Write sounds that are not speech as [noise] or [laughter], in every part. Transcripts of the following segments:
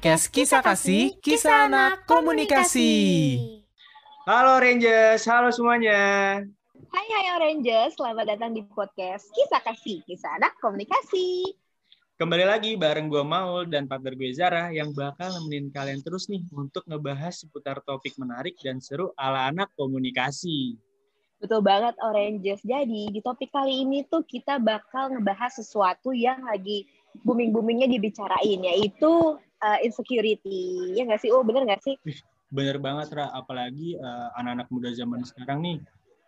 podcast Kisah Kasih, Kisah Anak Komunikasi. Halo Rangers, halo semuanya. Hai hai Oranges, selamat datang di podcast Kisah Kasih, Kisah Anak Komunikasi. Kembali lagi bareng gue Maul dan partner gue Zara yang bakal nemenin kalian terus nih untuk ngebahas seputar topik menarik dan seru ala anak komunikasi. Betul banget Oranges. Jadi di topik kali ini tuh kita bakal ngebahas sesuatu yang lagi booming-boomingnya dibicarain, yaitu uh, insecurity. Ya nggak sih? Oh bener nggak sih? Bener banget, Ra. Apalagi uh, anak-anak muda zaman sekarang nih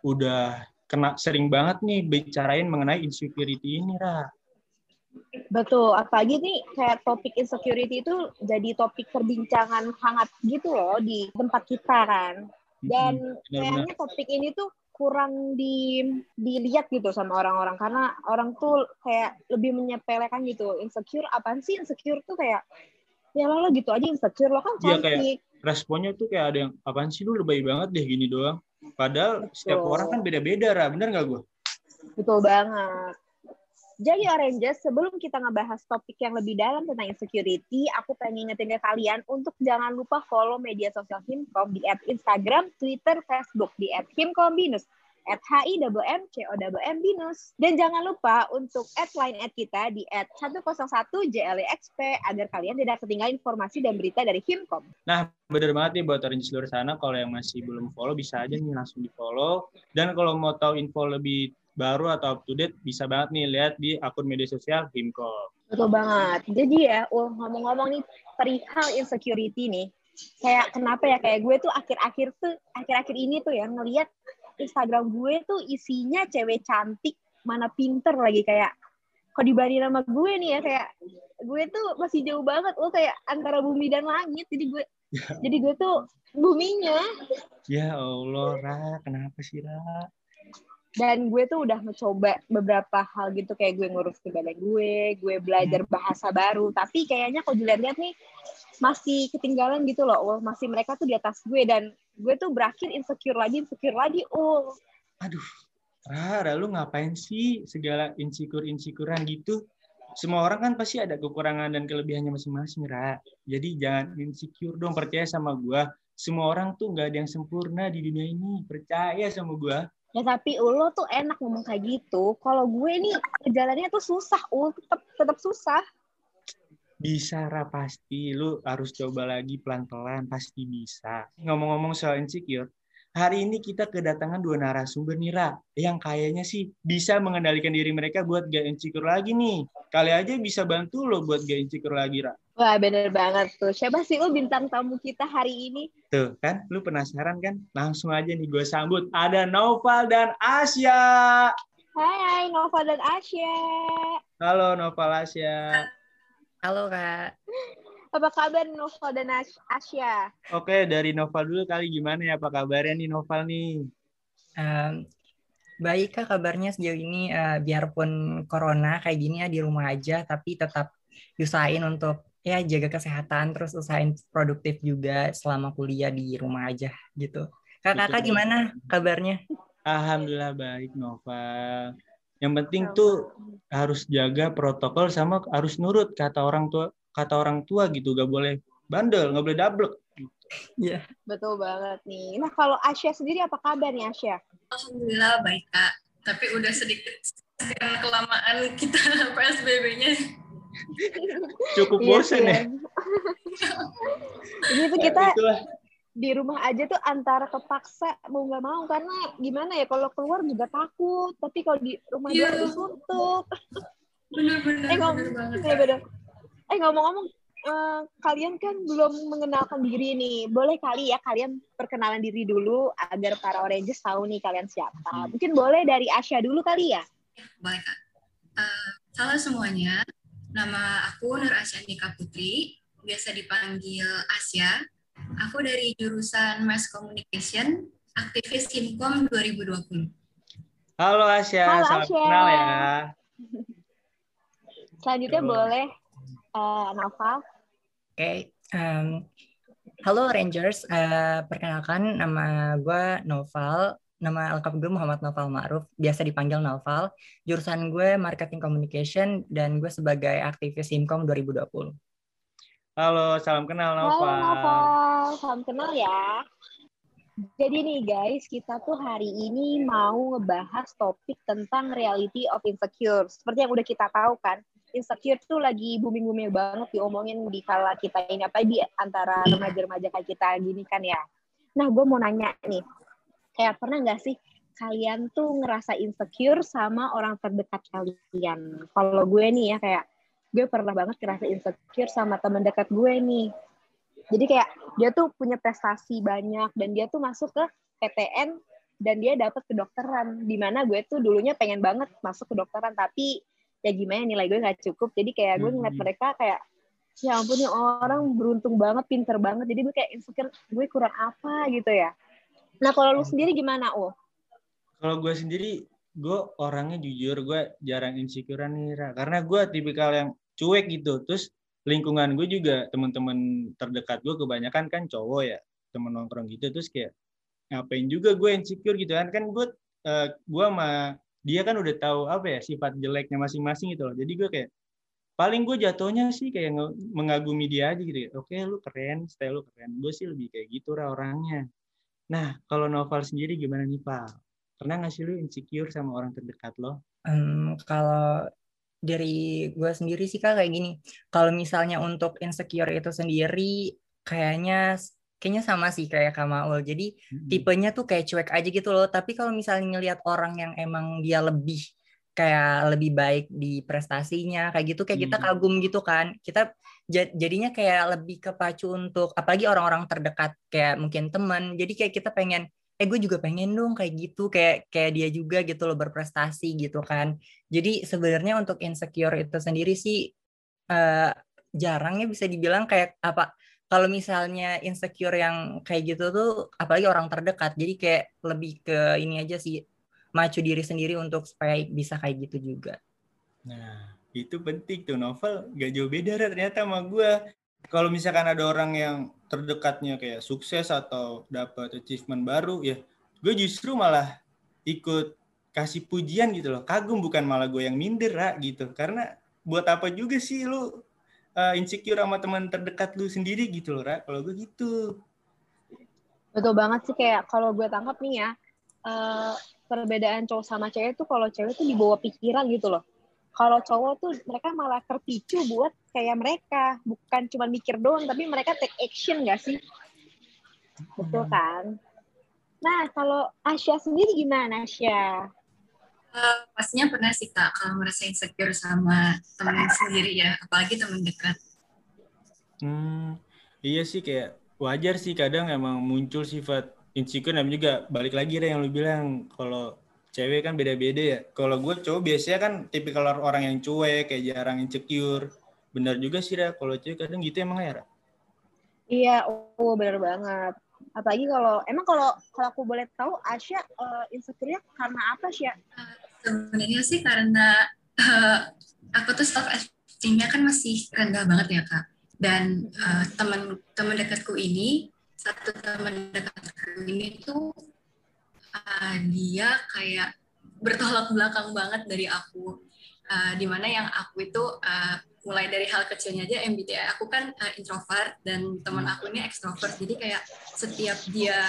udah kena sering banget nih bicarain mengenai insecurity ini, Ra. Betul, apalagi nih kayak topik insecurity itu jadi topik perbincangan hangat gitu loh di tempat kita kan. Dan Hmm, kayaknya topik ini tuh kurang di dilihat gitu sama orang-orang karena orang tuh kayak lebih menyepelekan gitu insecure apaan sih insecure tuh kayak ya lo, lo gitu aja insecure lo kan Iya, kayak- cantik Responnya tuh kayak ada yang, apaan sih lu lebay banget deh gini doang. Padahal setiap Betul. orang kan beda-beda, Ra. Bener nggak gue? betul banget jadi Oranges, sebelum kita ngebahas topik yang lebih dalam tentang insecurity, aku pengen ingetin ke kalian untuk jangan lupa follow media sosial Himkom di at Instagram, Twitter, Facebook di at Himkombinus, at HI-M-M-C-O-M Binus. Dan jangan lupa untuk add line at kita di at 101 JLEXP agar kalian tidak ketinggalan informasi dan berita dari Himkom. Nah, bener banget nih buat orang di seluruh sana. Kalau yang masih belum follow, bisa aja nih langsung di follow. Dan kalau mau tahu info lebih baru atau up to date, bisa banget nih lihat di akun media sosial Himkom. Betul banget. Jadi ya, uh, ngomong-ngomong nih perihal insecurity nih, kayak kenapa ya kayak gue tuh akhir-akhir tuh akhir-akhir ini tuh ya ngelihat Instagram gue tuh isinya cewek cantik, mana pinter lagi kayak kok dibanding sama gue nih ya kayak gue tuh masih jauh banget lo kayak antara bumi dan langit jadi gue jadi gue tuh buminya Ya Allah, Ra. Kenapa sih, Ra? dan gue tuh udah mencoba beberapa hal gitu kayak gue ngurus ke badan gue, gue belajar bahasa baru, tapi kayaknya kalau dilihat-lihat nih masih ketinggalan gitu loh, oh, masih mereka tuh di atas gue dan gue tuh berakhir insecure lagi, insecure lagi, oh Aduh, Ra, Ra, lu ngapain sih segala insecure-insecurean gitu? Semua orang kan pasti ada kekurangan dan kelebihannya masing-masing, Ra. Jadi jangan insecure dong, percaya sama gua. Semua orang tuh nggak ada yang sempurna di dunia ini. Percaya sama gua. ya tapi lo tuh enak ngomong kayak gitu, kalau gue nih jalannya tuh susah, ul tetap tetap susah. Bisa, Ra, pasti. Lu harus coba lagi pelan-pelan, pasti bisa. Ngomong-ngomong soal insecure, hari ini kita kedatangan dua narasumber nih, Ra, yang kayaknya sih bisa mengendalikan diri mereka buat gak insecure lagi nih. Kali aja bisa bantu lo buat gak insecure lagi, Ra. Wah bener banget tuh. Siapa sih lo bintang tamu kita hari ini? Tuh kan, lu penasaran kan? Langsung aja nih gue sambut. Ada Noval dan Asya. Hai Nova dan Asya. Halo Noval Asya. Halo Kak. Apa kabar Nova dan As- Asya? Oke, dari Noval dulu kali gimana ya? Apa kabarnya nih Noval nih? Em, baik Kak kabarnya sejauh ini eh, biarpun corona kayak gini ya di rumah aja tapi tetap usahain untuk ya jaga kesehatan terus usahain produktif juga selama kuliah di rumah aja gitu. Kak-kakak Betul. gimana kabarnya? Alhamdulillah baik Noval. Yang penting tuh harus jaga protokol sama harus nurut kata orang tua kata orang tua gitu. Gak boleh bandel, gak boleh double. Iya. Betul banget nih. Nah kalau Asya sendiri apa kabar nih Asya? Alhamdulillah baik kak. Tapi udah sedikit karena kelamaan kita [laughs] PSBB-nya. Cukup Iya bosen sih, ya. [laughs] Ini tuh Ya, kita itulah. Di rumah aja tuh antara kepaksa mau nggak mau karena gimana ya kalau keluar juga takut tapi kalau di rumah Iya. doang disuntuk Bener-bener eh ngom bener banget. iya, bener. eh ngomong-ngomong eh, kalian kan belum mengenalkan diri nih boleh kali ya kalian perkenalan diri dulu agar para oranges tahu nih kalian siapa mungkin boleh dari Asya dulu kali ya Baik kak. Eh, halo semuanya. Nama aku Nur Asyanika Putri. Biasa dipanggil Asya. Aku dari jurusan Mass Communication, aktivis Himkom 2020. Halo Asya, Halo, salam Asya. kenal ya. selanjutnya Coba. boleh eh, Naval Oke. em, halo Rangers, Eh, perkenalkan nama gue Noval. Nama lengkap gue Muhammad Noval Ma'ruf, biasa dipanggil Noval. Jurusan gue Marketing Communication dan gue sebagai aktivis Himkom 2020. Halo, salam kenal Halo Nova. Salam kenal ya. Jadi nih guys, kita tuh hari ini mau ngebahas topik tentang reality of insecure. Seperti yang udah kita tahu kan, insecure tuh lagi booming-booming banget diomongin di kala kita ini, apa di antara remaja-remaja kayak kita gini kan ya. Nah, gue mau nanya nih, kayak pernah nggak sih kalian tuh ngerasa insecure sama orang terdekat kalian? Kalau gue nih ya kayak gue pernah banget ngerasa insecure sama teman dekat gue nih. Jadi kayak dia tuh punya prestasi banyak dan dia tuh masuk ke PTN dan dia dapat kedokteran. Di mana gue tuh dulunya pengen banget masuk kedokteran tapi ya gimana nilai gue nggak cukup. Jadi kayak gue ngeliat Hmm. mereka kayak ya ampun nih orang beruntung banget, pinter banget. Jadi gue kayak insecure gue kurang apa gitu ya. Nah kalau lu sendiri gimana, Oh? Kalau gue sendiri, gue orangnya jujur, gue jarang insecurean nih, Ra. Karena gue tipikal yang cuek gitu. Terus lingkungan gue juga, teman-teman terdekat gue kebanyakan kan cowok ya, temen nongkrong gitu. Terus kayak, ngapain juga gue insecure gitu kan. Kan gue, eh, gue sama dia kan udah tahu apa ya, sifat jeleknya masing-masing gitu loh. Jadi gue kayak, paling gue jatuhnya sih kayak mengagumi dia aja gitu. Oke, lu keren, style lu keren. Gue sih lebih kayak gitu, Ra, orangnya. Nah, kalau Noval sendiri gimana nih, Pak? Pernah nggak sih lu insecure sama orang terdekat lo? Em, kalau dari gue sendiri sih kak kayak gini. Kalau misalnya untuk insecure itu sendiri, kayaknya kayaknya sama sih kayak Kak Maul. Jadi tipenya tuh kayak cuek aja gitu loh. Tapi kalau misalnya ngelihat orang yang emang dia lebih kayak lebih baik di prestasinya kayak gitu kayak kita Hmm. kagum gitu kan. Kita ja- jadinya kayak lebih kepacu untuk apalagi orang-orang terdekat kayak mungkin teman. Jadi kayak kita pengen eh gue juga pengen dong kayak gitu kayak kayak dia juga gitu loh berprestasi gitu kan. Jadi sebenarnya untuk insecure itu sendiri sih eh, jarangnya bisa dibilang kayak apa kalau misalnya insecure yang kayak gitu tuh apalagi orang terdekat jadi kayak lebih ke ini aja sih macu diri sendiri untuk supaya bisa kayak gitu juga Nah, itu penting tuh novel gak jauh beda ternyata sama gue. Kalau misalkan ada orang yang terdekatnya kayak sukses atau dapat achievement baru, ya gue justru malah ikut kasih pujian gitu loh. Kagum bukan malah gue yang minder Ra, gitu. Karena buat apa juga sih lu uh, insecure sama teman terdekat lu sendiri gitu loh, Ra. Kalau gue gitu. Betul banget sih kayak kalau gue tangkap nih ya, eh, perbedaan cowok sama cewek tuh kalau cewek tuh dibawa pikiran gitu loh. Kalau cowok tuh mereka malah terpicu buat kayak mereka, bukan cuma mikir doang, tapi mereka take action gak sih? Betul kan? Nah, kalau Asya sendiri gimana, Asya? Eh, pastinya pernah sih kak kalau merasa insecure sama temen sendiri ya, apalagi temen dekat. Hmm, iya sih kayak wajar sih kadang emang muncul sifat insecure namanya juga balik lagi deh yang lu bilang kalau cewek kan beda-beda ya. Kalau gue cowok biasanya kan tipikal orang yang cuek kayak jarang insecure. Benar juga sih Ra, kalau cewek kadang gitu emang ya Ra? Iya, oh bener banget. Apalagi kalau, emang kalau kalau aku boleh tahu, Asya eh, insecure-nya karena apa, Asya? Sebenarnya sih karena eh, aku tuh self esteem-nya kan masih rendah banget ya kak. Dan eh, teman teman dekatku ini satu teman dekatku ini tuh eh, dia kayak bertolak belakang banget dari aku. Eh, di mana yang aku itu eh, mulai dari hal kecilnya aja MBTI aku kan eh, introvert dan teman aku ini ekstrovert jadi kayak setiap dia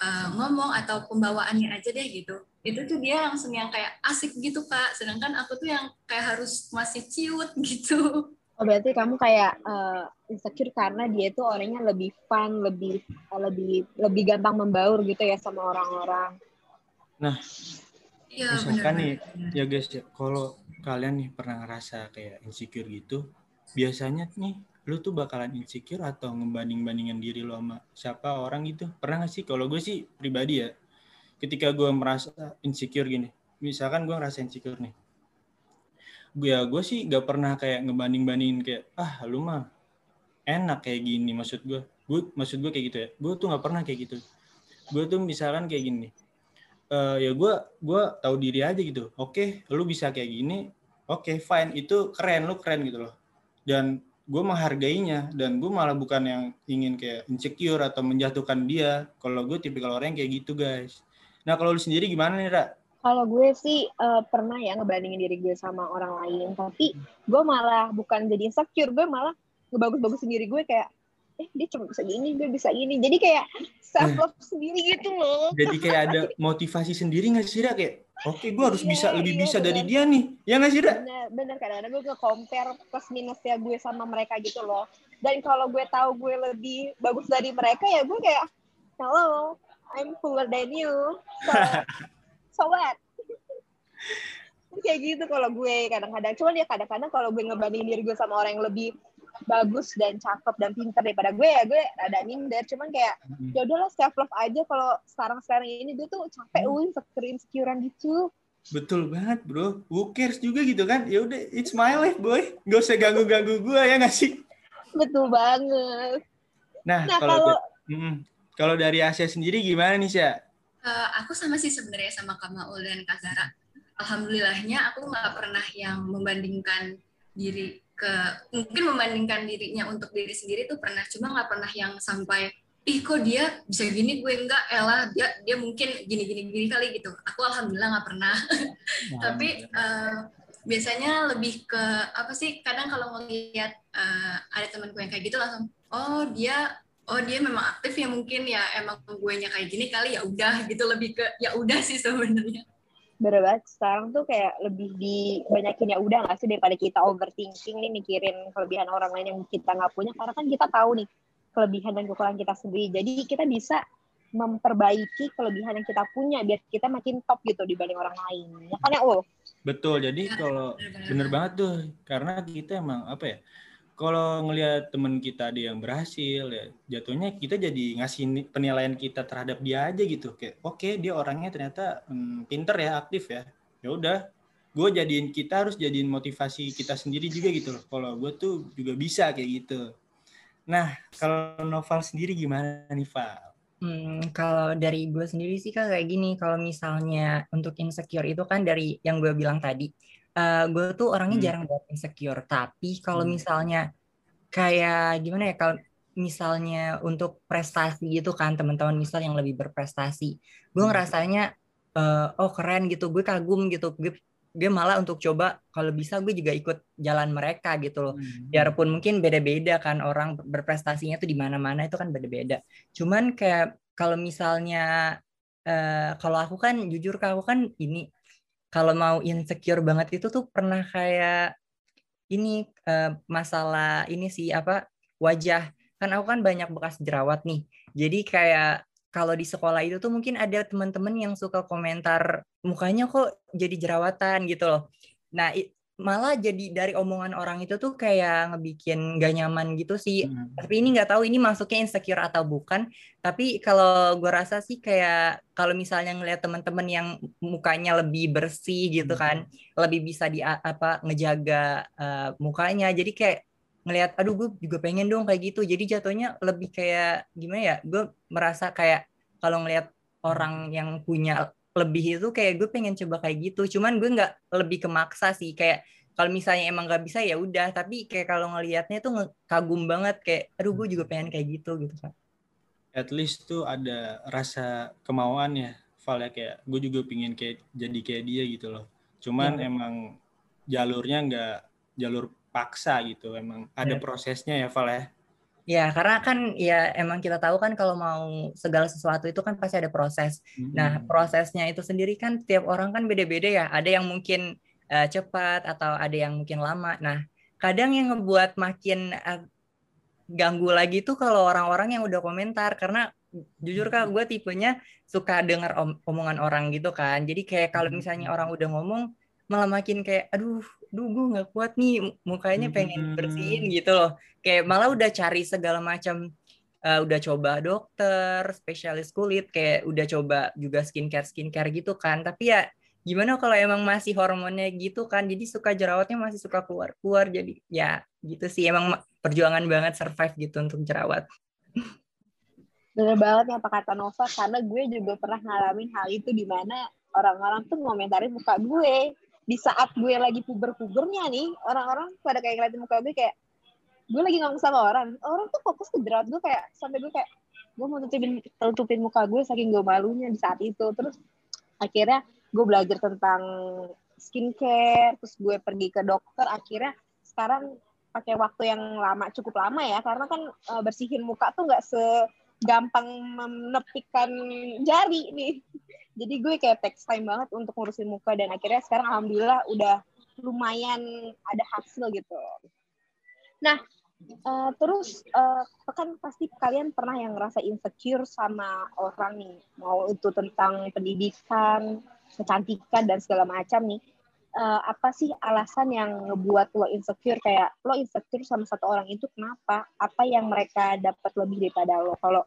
eh, ngomong atau pembawaannya aja deh gitu itu tuh dia langsung yang kayak asik gitu kak sedangkan aku tuh yang kayak harus masih ciut [laughs] gitu Oh, berarti kamu kayak eh, insecure karena dia itu orangnya lebih fun, lebih eh, lebih lebih gampang membaur gitu ya sama orang-orang. Iya Misalkan nih, ya guys ya, kalau kalian nih pernah ngerasa kayak insecure gitu, biasanya nih lu tuh bakalan insecure atau ngebanding-bandingin diri lu sama siapa orang gitu. Pernah gak sih? Kalau gue sih pribadi ya, ketika gue merasa insecure gini, misalkan gue ngerasa insecure nih, gue ya gue sih gak pernah kayak ngebanding-bandingin kayak ah lu mah enak kayak gini maksud gue gue maksud gue kayak gitu ya gue tuh nggak pernah kayak gitu gue tuh misalkan kayak gini eh ya gue gue tahu diri aja gitu. Oke lu bisa kayak gini oke fine itu keren lu keren gitu loh. Dan gue menghargainya dan gue malah bukan yang ingin kayak insecure atau menjatuhkan dia. Kalau gue tipikal orang yang kayak gitu guys. Nah kalau lu sendiri gimana nih Ra? Kalau gue sih eh, pernah ya ngebandingin diri gue sama orang lain, tapi gue malah bukan jadi insecure, gue malah ngebagus-bagus sendiri gue kayak eh dia cuma bisa gini gue bisa gini jadi kayak self love sendiri gitu loh Jadi kayak ada [laughs] motivasi sendiri nggak sih? Kayak, oke gue harus Iya, bisa lebih iya, bisa dari bener. dia nih. Ya nggak sih, Ra? bener bener kadang-kadang gue nge-compare plus minusnya gue sama mereka gitu loh dan kalau gue tahu gue lebih bagus dari mereka ya gue kayak hello I'm cooler than you so, [laughs] so what [laughs] kayak gitu kalau gue kadang-kadang cuman ya kadang-kadang kalau gue ngebandingin diri gue sama orang yang lebih bagus dan cakep dan pinter daripada gue ya gue ada minder cuman kayak ya udahlah self love aja kalau sekarang sekarang ini gue tuh capek Hmm. uin insecure insecurean gitu Betul banget, bro. Who cares juga gitu kan? Ya udah, it's my life, boy. Gak usah ganggu-ganggu gue ya nggak sih? betul banget Nah, nah kalau kalau Mm-mm. kalau dari Asia sendiri gimana nih, Sya? Eh, aku sama sih sebenarnya sama Kak Maul dan Kak Zara. Alhamdulillahnya aku nggak pernah yang membandingkan diri ke mungkin membandingkan dirinya untuk diri sendiri tuh pernah cuma nggak pernah yang sampai ih kok dia bisa gini? Gue enggak elah dia dia mungkin gini gini gini kali gitu. Aku alhamdulillah nggak pernah. Tapi eh, biasanya lebih ke apa sih kadang kalau ngelihat eh, ada temanku yang kayak gitu langsung oh dia oh dia memang aktif ya mungkin ya emang gue nya kayak gini kali ya udah gitu. Lebih ke ya udah sih sebenarnya bener banget. Sekarang tuh kayak lebih dibanyakin ya udah nggak sih daripada kita overthinking nih mikirin kelebihan orang lain yang kita nggak punya. Karena kan kita tahu nih kelebihan dan kekurangan kita sendiri. Jadi kita bisa memperbaiki kelebihan yang kita punya biar kita makin top gitu dibanding orang lain. Ya kan ya oh Betul. Jadi Ya, kalau bener banget tuh, karena kita emang apa ya? Kalau ngelihat temen kita ada yang berhasil ya, jatuhnya kita jadi ngasih ni- penilaian kita terhadap dia aja gitu. Kayak oke dia orangnya ternyata hmm, pinter ya, aktif ya. Ya udah, gue jadiin kita harus jadiin motivasi kita sendiri juga gitu loh. Kalau gue tuh juga bisa kayak gitu. Nah, kalau Noval sendiri gimana nih, Val? Hmm, kalau dari gue sendiri sih kan kayak gini, kalau misalnya untuk insecure itu kan dari yang gue bilang tadi, eh gue tuh orangnya Hmm. jarang banget insecure, tapi kalau Hmm. misalnya kayak gimana ya, kalau misalnya untuk prestasi gitu kan, teman-teman misal yang lebih berprestasi, gue Hmm. ngerasanya eh, oh keren gitu, gue kagum gitu, gue gue malah untuk coba kalau bisa gue juga ikut jalan mereka gitu loh biarpun mungkin beda-beda kan orang berprestasinya tuh di mana-mana itu kan beda-beda. Cuman kayak kalau misalnya eh, kalau aku kan jujur kalau aku kan ini kalau mau insecure banget itu tuh pernah kayak ini eh, masalah ini sih apa wajah kan aku kan banyak bekas jerawat nih. Jadi kayak kalau di sekolah itu tuh mungkin ada teman-teman yang suka komentar mukanya kok jadi jerawatan gitu loh. Nah, malah jadi dari omongan orang itu tuh kayak ngebikin gak nyaman gitu sih. Hmm. Tapi ini nggak tahu ini masuknya insecure atau bukan. Tapi kalau gue rasa sih kayak kalau misalnya ngelihat teman-teman yang mukanya lebih bersih gitu kan, lebih bisa di apa ngejaga eh, mukanya. Jadi kayak ngelihat, aduh gue juga pengen dong kayak gitu. Jadi jatuhnya lebih kayak gimana ya? Gue merasa kayak kalau ngelihat orang yang punya lebih itu kayak gue pengen coba kayak gitu. Cuman gue nggak lebih kemaksa sih kayak kalau misalnya emang nggak bisa ya udah. Tapi kayak kalau ngelihatnya tuh kagum banget kayak, aduh gue juga pengen kayak gitu gitu kan. at least tuh ada rasa kemauan ya Val ya kayak gue juga pingin kayak jadi kayak dia gitu loh cuman Iya. emang jalurnya nggak jalur paksa gitu emang ada Iya. prosesnya ya Val ya Ya karena kan ya emang kita tahu kan kalau mau segala sesuatu itu kan pasti ada proses. Nah, Hmm. prosesnya itu sendiri kan tiap orang kan beda-beda ya. Ada yang mungkin eh, cepat atau ada yang mungkin lama. Nah, kadang yang ngebuat makin eh, ganggu lagi tuh kalau orang-orang yang udah komentar karena jujur kak gue tipenya suka denger om- omongan orang gitu kan. Jadi kayak kalau misalnya orang udah ngomong malah makin kayak aduh, duh gue nggak kuat nih mukanya pengen bersihin gitu loh. Kayak malah udah cari segala macam eh, udah coba dokter, spesialis kulit, kayak udah coba juga skincare skincare gitu kan. Tapi ya gimana kalau emang masih hormonnya gitu kan, jadi suka jerawatnya masih suka keluar keluar. Jadi ya gitu sih emang ma- perjuangan banget survive gitu untuk jerawat. Bener banget apa kata Nova, karena gue juga pernah ngalamin hal itu di mana orang-orang tuh ngomentarin muka gue. Di saat gue lagi puber-pubernya nih, orang-orang pada kayak ngeliatin muka gue kayak, gue lagi ngomong sama orang, orang tuh fokus ke jerawat gue kayak, sampai gue kayak, gue mau tutupin, tutupin muka gue saking gue malunya di saat itu. Terus akhirnya gue belajar tentang skincare, terus gue pergi ke dokter, akhirnya sekarang pakai waktu yang lama cukup lama ya karena kan uh, bersihin muka tuh nggak segampang menepikan jari nih. Jadi gue kayak text time banget untuk ngurusin muka dan akhirnya sekarang alhamdulillah udah lumayan ada hasil gitu. Nah uh, terus uh, kan pasti kalian pernah yang ngerasa insecure sama orang nih. Mau itu tentang pendidikan kecantikan dan segala macam nih uh, apa sih alasan yang ngebuat lo insecure? Kayak lo insecure sama satu orang itu kenapa? Apa yang mereka dapat lebih daripada lo? Kalau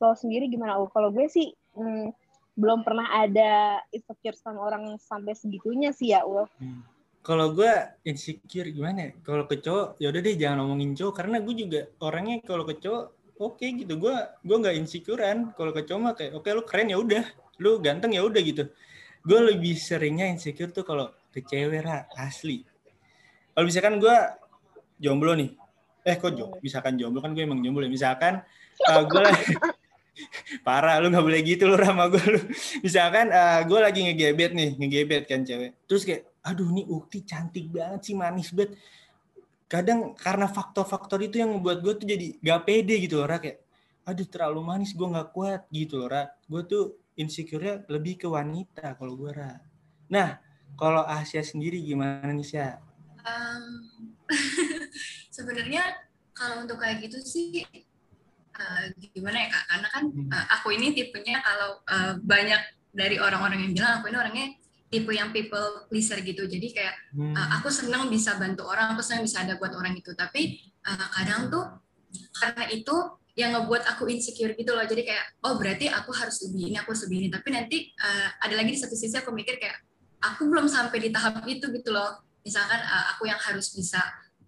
lo sendiri gimana? Lo kalau gue sih hmm, belum pernah ada insecure sama orang sampai segitunya sih ya lo hmm. kalau gue insecure gimana ya? kalau ke cowok ya udah deh jangan ngomongin cowok. Karena gue juga orangnya kalau ke cowok oke okay, gitu. Gue gue nggak insecurean. Kalau ke cowok mah kayak oke okay, lu keren ya udah. Lu ganteng ya udah gitu. Gue lebih seringnya insecure tuh kalau ke cewek ra, asli kalau misalkan gue jomblo nih eh kok jomblo misalkan jomblo kan gue emang jomblo ya misalkan uh, eh, gue [laughs] parah lu nggak boleh gitu lu sama gue lu misalkan uh, gue lagi ngegebet nih ngegebet kan cewek terus kayak aduh nih Ukti cantik banget sih manis banget kadang karena faktor-faktor itu yang membuat gue tuh jadi gak pede gitu loh Ra. kayak aduh terlalu manis gue nggak kuat gitu loh Ra. gue tuh insecure-nya lebih ke wanita kalau gue Ra. nah kalau Asia sendiri gimana nih Sya? Um, [laughs] sebenarnya kalau untuk kayak gitu sih uh, gimana ya kak? Karena kan uh, aku ini tipenya kalau uh, banyak dari orang-orang yang bilang aku ini orangnya tipe yang people pleaser gitu. Jadi kayak hmm. uh, aku senang bisa bantu orang, aku senang bisa ada buat orang itu. Tapi uh, kadang tuh karena itu yang ngebuat aku insecure gitu loh. Jadi kayak oh berarti aku harus lebih ini, aku harus lebih ini. Tapi nanti uh, ada lagi di satu sisi aku mikir kayak aku belum sampai di tahap itu gitu loh. Misalkan uh, aku yang harus bisa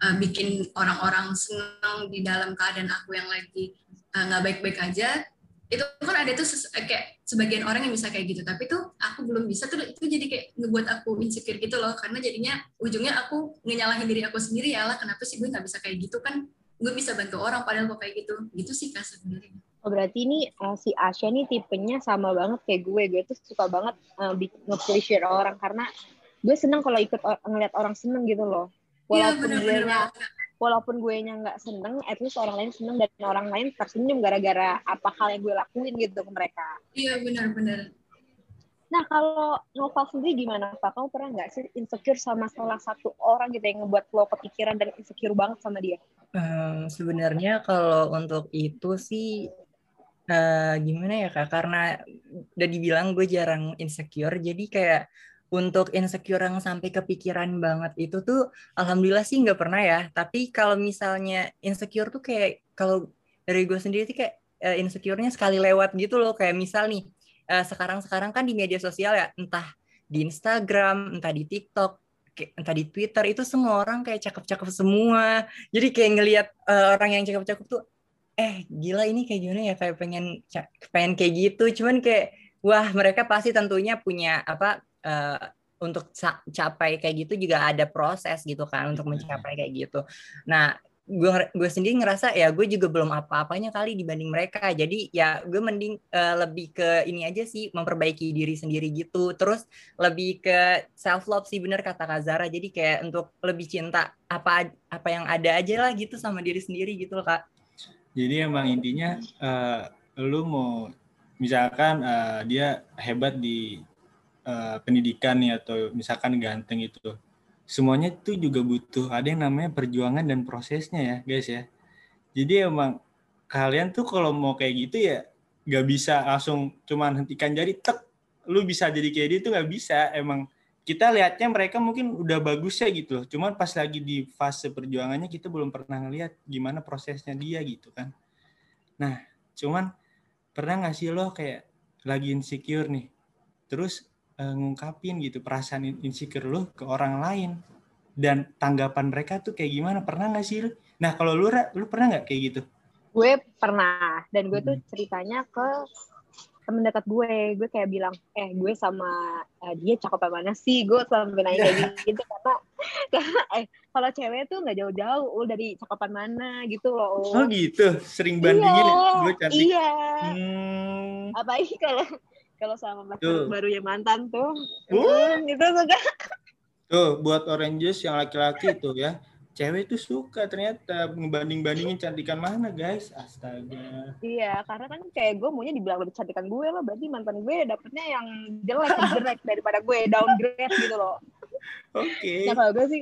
uh, bikin orang-orang senang di dalam keadaan aku yang lagi eh, nggak uh, baik-baik aja itu kan ada tuh kayak sebagian orang yang bisa kayak gitu. Tapi tuh aku belum bisa tuh itu jadi kayak ngebuat aku insecure gitu loh. Karena jadinya ujungnya aku ngenyalahin diri aku sendiri ya lah kenapa sih gue nggak bisa kayak gitu? Kan gue bisa bantu orang padahal kok kayak gitu. Gitu sih kak sebenarnya Oh berarti ini uh, si Asya nih tipenya sama banget kayak gue. Gue tuh suka banget uh, nge-pleasure orang karena gue seneng kalau ikut or ngeliat orang seneng gitu loh. Iya, walaupun ya, gue nya walaupun gue nya nggak seneng, at least orang lain seneng dan orang lain tersenyum gara-gara apa hal yang gue lakuin gitu ke mereka. Iya benar-benar. Nah kalau Nova sendiri gimana Pak? Kamu pernah nggak sih insecure sama salah satu orang gitu yang ngebuat lo kepikiran dan insecure banget sama dia? Um, sebenarnya kalau untuk itu sih uh, gimana ya Kak, karena udah dibilang gue jarang insecure, jadi kayak untuk insecure yang sampai kepikiran banget itu tuh alhamdulillah sih nggak pernah ya. Tapi kalau misalnya insecure tuh kayak kalau dari gue sendiri sih kayak uh, insecure-nya sekali lewat gitu loh. Kayak misal nih uh, sekarang-sekarang kan di media sosial ya entah di Instagram, entah di TikTok, entah di Twitter itu semua orang kayak cakep-cakep semua. Jadi kayak ngelihat uh, orang yang cakep-cakep tuh eh gila ini kayak gimana ya kayak pengen pengen kayak gitu. Cuman kayak wah mereka pasti tentunya punya apa uh, untuk capai kayak gitu juga ada proses gitu kan untuk mencapai kayak gitu. Nah gue gue sendiri ngerasa ya gue juga belum apa-apanya kali dibanding mereka. Jadi ya gue mending uh, lebih ke ini aja sih memperbaiki diri sendiri gitu. Terus lebih ke self love sih bener kata Kazara jadi kayak untuk lebih cinta apa apa yang ada aja lah gitu sama diri sendiri gitu loh kak jadi emang intinya uh, lu mau misalkan uh, dia hebat di uh, pendidikan nih atau misalkan ganteng itu. Semuanya itu juga butuh ada yang namanya perjuangan dan prosesnya ya, guys ya. Jadi emang kalian tuh kalau mau kayak gitu ya nggak bisa langsung cuman hentikan jari tek lu bisa jadi kayak dia itu nggak bisa emang kita lihatnya mereka mungkin udah bagus ya gitu Cuman pas lagi di fase perjuangannya kita belum pernah ngelihat gimana prosesnya dia gitu kan. Nah, cuman pernah nggak sih lo kayak lagi insecure nih, terus uh, ngungkapin gitu perasaan insecure lo ke orang lain dan tanggapan mereka tuh kayak gimana? Pernah nggak sih lo? Nah, kalau lu, lu pernah nggak kayak gitu? Gue pernah dan gue tuh ceritanya ke temen dekat gue. Gue kayak bilang eh gue sama uh, dia cakep apa mana sih? Gue sampai nanya kayak [laughs] gitu karena karena eh kalau cewek tuh nggak jauh-jauh oh, dari cakepan mana gitu loh oh. Gitu? Sering bandingin ya, iya, gue cantik. iya. Hmm. apalagi kalau kalau sama mas baru yang mantan tuh. Uh. gitu suka. Tuh buat oranges yang laki-laki tuh ya cewek tuh suka ternyata ngebanding-bandingin cantikan mana guys astaga Iya, karena kan kayak gue maunya dibilang lebih cantikan gue lah, berarti mantan gue dapetnya yang jelek jelek daripada gue downgrade gitu loh. oke Nah kalau gue sih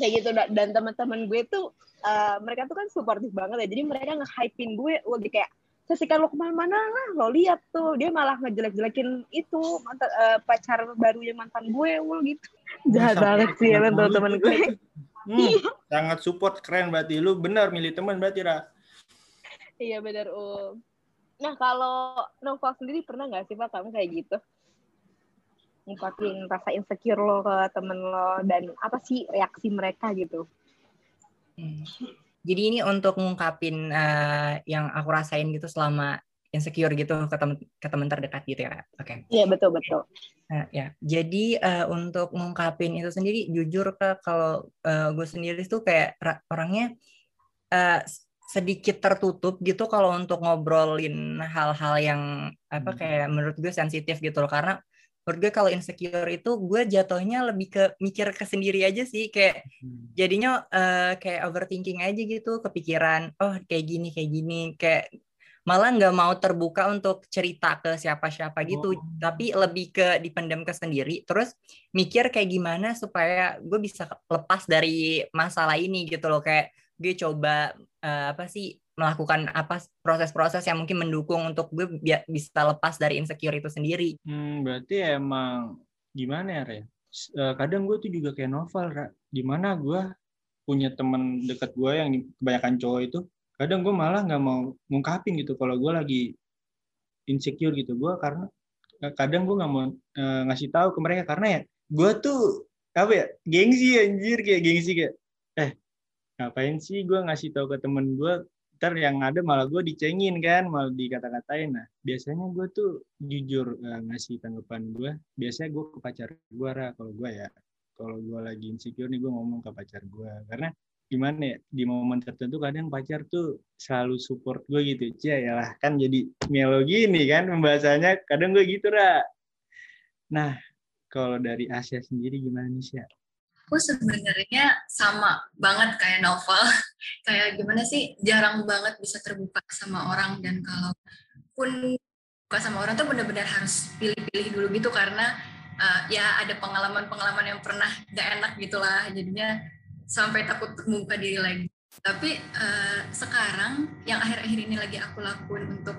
kayak gitu da- dan teman-teman gue tuh eh, mereka tuh kan suportif banget ya, jadi mereka nge-hypein gue, lagi kayak Jessica lo ke mana-mana lah, lo lihat tuh dia malah ngejelek-jelekin itu mantan eh, pacar barunya mantan gue, wul gitu. Jahat banget sih emang mulut teman tuh gue. Hmm, [laughs] sangat support keren berarti lu benar milih teman berarti Ra. Iya benar um. Nah kalau Noval sendiri pernah nggak sih pak kamu kayak gitu? Ngungkapin rasa insecure lo ke temen lo dan apa sih reaksi mereka gitu? Hmm. Jadi ini untuk ngungkapin eh, yang aku rasain gitu selama insecure gitu ke temen ke teman terdekat gitu ya. Oke. Iya betul betul. Nah, ya. Jadi eh, untuk ngungkapin itu sendiri jujur Kak kalau eh, gue sendiri tuh kayak ra- orangnya eh, s- sedikit tertutup gitu kalau untuk ngobrolin hal-hal yang apa Hmm. kayak menurut gue sensitif gitu loh karena menurut gue kalau insecure itu gue jatuhnya lebih ke mikir ke sendiri aja sih kayak jadinya eh, kayak overthinking aja gitu kepikiran oh kayak gini kayak gini kayak malah nggak mau terbuka untuk cerita ke siapa-siapa gitu Oh. tapi lebih ke dipendam ke sendiri terus mikir kayak gimana supaya gue bisa lepas dari masalah ini gitu loh kayak gue coba eh, apa sih melakukan apa proses-proses yang mungkin mendukung untuk gue bi- bisa lepas dari insecure itu sendiri Hmm, berarti emang gimana ya, Re? Eh, kadang gue tuh juga kayak novel, Ra. Di mana gue punya temen deket gue yang kebanyakan cowok itu, kadang gue malah nggak mau ngungkapin gitu kalau gue lagi insecure gitu. Gue karena eh, kadang gue nggak mau eh, ngasih tahu ke mereka. Karena ya gue tuh apa ya gengsi anjir kayak gengsi kayak eh ngapain sih gue ngasih tahu ke temen gue ntar yang ada malah gue dicengin kan malah dikata-katain. Nah biasanya gue tuh jujur eh, ngasih tanggapan gue biasanya gue ke pacar gue ra. Kalau gue ya kalau gue lagi insecure nih gue ngomong ke pacar gue karena gimana ya di momen tertentu kadang pacar tuh selalu support gue gitu. Cia ya lah kan jadi melo gini kan pembahasannya. Kadang gue gitu ra. Nah kalau dari Asia sendiri gimana nih sih Aku sebenarnya sama banget kayak novel. [laughs] kayak gimana sih jarang banget bisa terbuka sama orang. Dan kalau pun buka sama orang tuh benar-benar harus pilih-pilih dulu gitu. Karena uh, ya ada pengalaman-pengalaman yang pernah gak enak gitulah jadinya sampai takut membuka diri lagi. Tapi uh, sekarang yang akhir-akhir ini lagi aku lakuin untuk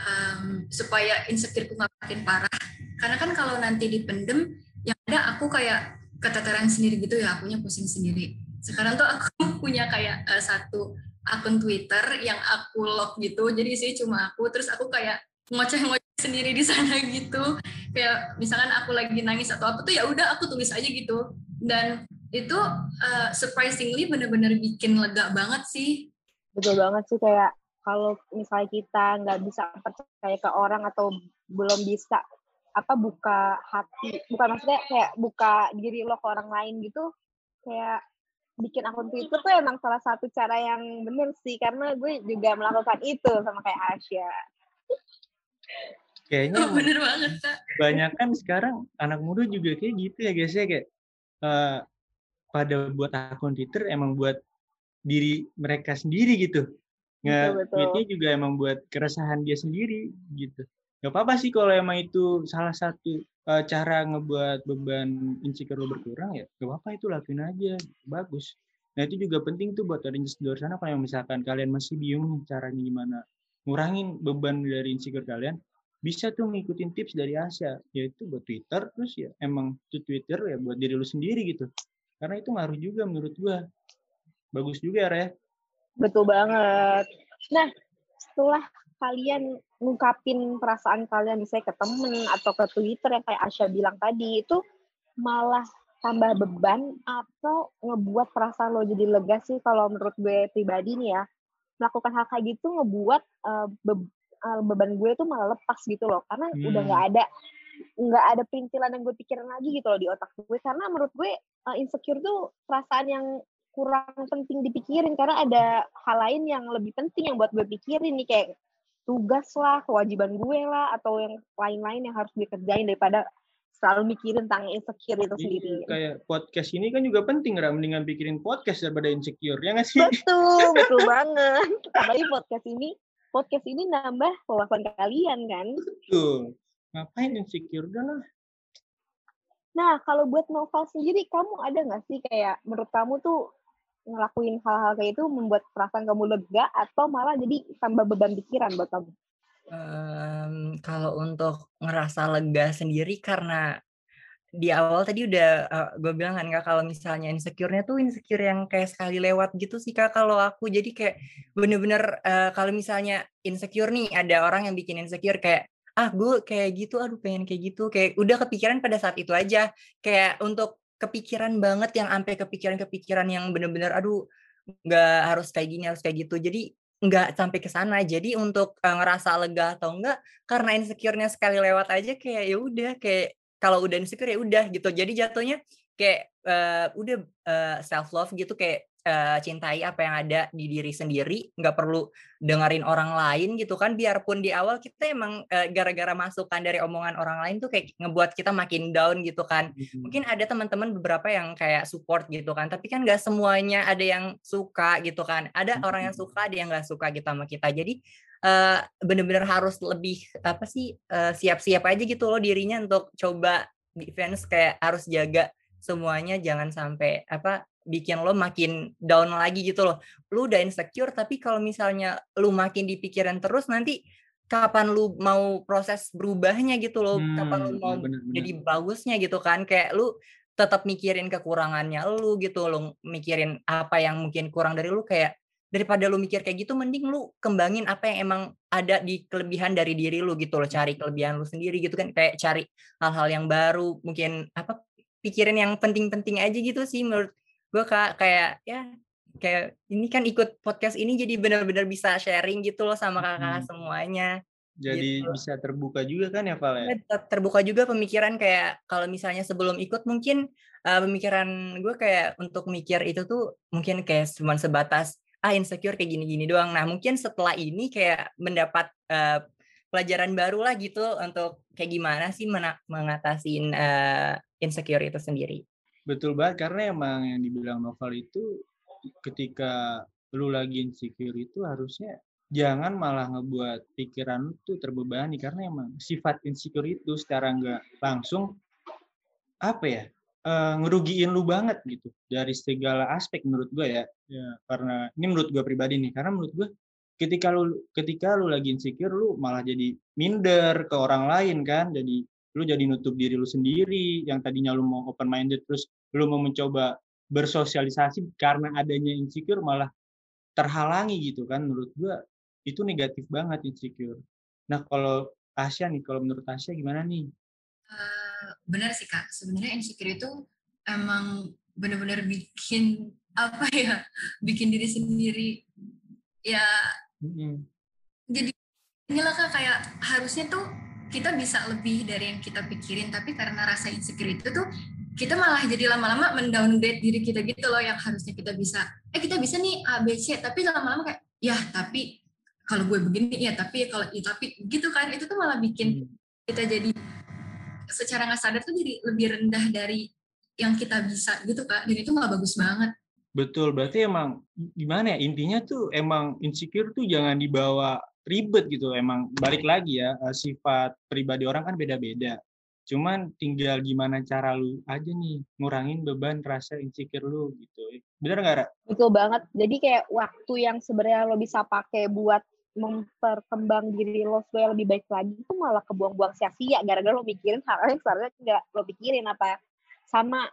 um, supaya insecureku nggak makin parah. Karena kan kalau nanti dipendem, yang ada aku kayak keteteran sendiri gitu ya, akunya pusing sendiri. Sekarang tuh aku [laughs] punya kayak uh, satu akun Twitter yang aku lock gitu, jadi sih cuma aku, terus aku kayak ngoceh-ngoceh sendiri di sana gitu. Kayak misalkan aku lagi nangis atau apa tuh ya udah aku tulis aja gitu. Dan itu uh, surprisingly bener-bener bikin lega banget sih. Betul banget sih kayak kalau misalnya kita nggak bisa percaya ke orang atau belum bisa apa buka hati bukan maksudnya kayak buka diri lo ke orang lain gitu kayak bikin akun Twitter tuh emang salah satu cara yang bener sih karena gue juga melakukan itu sama kayak Asia kayaknya Oh, bener banget kak. banyak kan sekarang anak muda juga kayak gitu ya guys ya kayak eh, pada buat akun Twitter emang buat diri mereka sendiri gitu. Nggak Betul, betul. tweetnya juga emang buat keresahan dia sendiri gitu. Gak apa-apa sih kalau emang itu salah satu eh, cara ngebuat beban insecure lo berkurang ya gak apa-apa itu lakuin aja bagus. Nah itu juga penting tuh buat audiens di luar sana kalau misalkan kalian masih bingung caranya gimana ngurangin beban dari insecure kalian bisa tuh ngikutin tips dari Asia yaitu buat Twitter terus ya emang tuh Twitter ya buat diri lu sendiri gitu karena itu ngaruh juga menurut gua bagus juga ya. Betul banget. Nah, setelah kalian ngungkapin perasaan kalian misalnya ke temen atau ke Twitter yang kayak Asya bilang tadi, itu malah tambah beban atau ngebuat perasaan lo jadi lega sih kalau menurut gue pribadi nih ya. Melakukan hal kayak gitu ngebuat uh, be- uh, beban gue tuh malah lepas gitu loh. Karena Hmm. udah nggak ada nggak ada perintilan yang gue pikirin lagi gitu loh di otak gue. Karena menurut gue uh, insecure tuh perasaan yang kurang penting dipikirin karena ada hal lain yang lebih penting yang buat gue pikirin nih kayak tugas lah, kewajiban gue lah atau yang lain-lain yang harus gue kerjain daripada selalu mikirin tentang insecure itu Iya, sendiri. kayak podcast ini kan juga penting, Ra. Mendingan pikirin podcast daripada insecure, ya nggak sih? Betul, [laughs] betul banget. Apalagi podcast ini, podcast ini nambah wawasan kalian kan. Betul. Ngapain insecure? Udah lah. Nah, kalau buat Nova sendiri, kamu ada nggak sih kayak menurut kamu tuh ngelakuin hal-hal kayak itu membuat perasaan kamu lega atau malah jadi tambah beban pikiran buat kamu? Em, kalau untuk ngerasa lega sendiri karena di awal tadi udah gue bilang kan kak kalau misalnya insecure-nya tuh insecure yang kayak sekali lewat gitu sih kak kalau aku jadi kayak bener-bener eh, kalau misalnya insecure nih ada orang yang bikin insecure kayak ah gue kayak gitu aduh pengen kayak gitu. Kayak udah kepikiran pada saat itu aja. Kayak untuk kepikiran banget yang sampai kepikiran-kepikiran yang bener-bener aduh nggak harus kayak gini harus kayak gitu. Jadi nggak sampai ke sana. Jadi untuk eh, ngerasa lega atau enggak karena insecure-nya sekali lewat aja kayak ya udah kayak kalau udah insecure ya udah gitu. Jadi jatuhnya kayak eh, udah self love gitu kayak eh, cintai apa yang ada di diri sendiri nggak perlu dengerin orang lain gitu kan. Biarpun di awal kita emang eh, gara-gara masukan dari omongan orang lain tuh kayak ngebuat kita makin down gitu kan. Mungkin ada teman-teman beberapa yang kayak support gitu kan tapi kan nggak semuanya ada yang suka gitu kan. Ada orang yang suka ada yang nggak suka gitu sama kita. Jadi eh, bener-bener harus lebih apa sih eh, siap-siap aja gitu loh dirinya untuk coba defense kayak harus jaga semuanya jangan sampai apa bikin lo makin down lagi gitu loh. Lu udah insecure tapi kalau misalnya lu makin dipikirin terus nanti kapan lu mau proses berubahnya gitu loh kapan lu Hmm, mau bener-bener. jadi bagusnya gitu kan. Kayak lu tetap mikirin kekurangannya lu gitu lu mikirin apa yang mungkin kurang dari lu. Kayak daripada lu mikir kayak gitu mending lu kembangin apa yang emang ada di kelebihan dari diri lu gitu loh. Cari kelebihan lu sendiri gitu kan. Kayak cari hal-hal yang baru mungkin apa pikirin yang penting-penting aja gitu sih menurut gue kak kayak ya kayak ini kan ikut podcast ini jadi benar-benar bisa sharing gitu loh sama kakak Hmm. semuanya Jadi gitu. bisa terbuka juga kan ya, Val ya? Ter- terbuka juga pemikiran kayak kalau misalnya sebelum ikut mungkin uh, pemikiran gue kayak untuk mikir itu tuh mungkin kayak cuma sebatas ah insecure kayak gini-gini doang. Nah mungkin setelah ini kayak mendapat uh, pelajaran baru lah gitu untuk kayak gimana sih mengatasin uh, insecure itu sendiri. Betul banget karena emang yang dibilang novel itu ketika lu lagi insecure itu harusnya jangan malah ngebuat pikiran lu tuh terbebani karena emang sifat insecure itu secara nggak langsung apa ya eh, ngerugiin lu banget gitu dari segala aspek menurut gue ya. Ya. Karena ini menurut gue pribadi nih karena menurut gue ketika lu ketika lu lagi insecure lu malah jadi minder ke orang lain kan jadi lu jadi nutup diri lu sendiri yang tadinya lu mau open minded terus lu mau mencoba bersosialisasi karena adanya insecure malah terhalangi gitu kan menurut gua itu negatif banget insecure. Nah kalau Tasya nih kalau menurut Tasya gimana nih? Eh, benar sih kak sebenarnya insecure itu emang benar-benar bikin [laughs] apa ya bikin diri sendiri ya Mm-mm. jadi inilah kak kayak harusnya tuh kita bisa lebih dari yang kita pikirin tapi karena rasa insecure itu tuh kita malah jadi lama-lama mendowngrade diri kita gitu loh yang harusnya kita bisa eh kita bisa nih A B C tapi lama-lama kayak ya tapi kalau gue begini ya tapi kalau ya tapi gitu kan. Itu tuh malah bikin Hmm. kita jadi secara nggak sadar tuh jadi lebih rendah dari yang kita bisa gitu kak. Dan itu nggak bagus banget. Betul, berarti emang gimana ya intinya tuh emang insecure tuh jangan dibawa ribet gitu. Emang balik lagi ya eh, sifat pribadi orang kan beda-beda. Cuman tinggal gimana cara lu aja nih ngurangin beban rasa insecure lu gitu. Bener nggak Ra? Betul banget. Jadi kayak waktu yang sebenarnya lo bisa pakai buat memperkembang diri lo supaya lebih baik lagi itu malah kebuang-buang sia-sia gara-gara lo mikirin hal yang sebenarnya nggak lo pikirin apa sama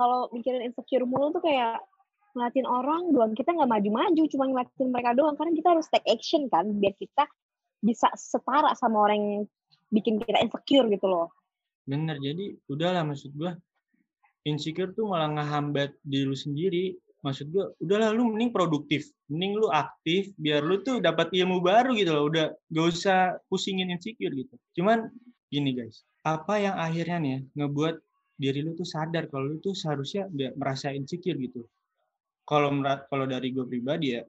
kalau mikirin insecure mulu tuh kayak ngeliatin orang doang kita nggak maju-maju cuma ngeliatin mereka doang karena kita harus take action kan biar kita bisa setara sama orang yang bikin kita insecure gitu loh Bener, jadi udahlah maksud gua insecure tuh malah ngehambat diri lu sendiri. Maksud gua udahlah lu mending produktif, mending lu aktif biar lu tuh dapat ilmu baru gitu loh. Udah gak usah pusingin insecure gitu. Cuman gini guys, apa yang akhirnya nih ya, ngebuat diri lu tuh sadar kalau lu tuh seharusnya nggak merasa insecure gitu. Kalau kalau dari gue pribadi ya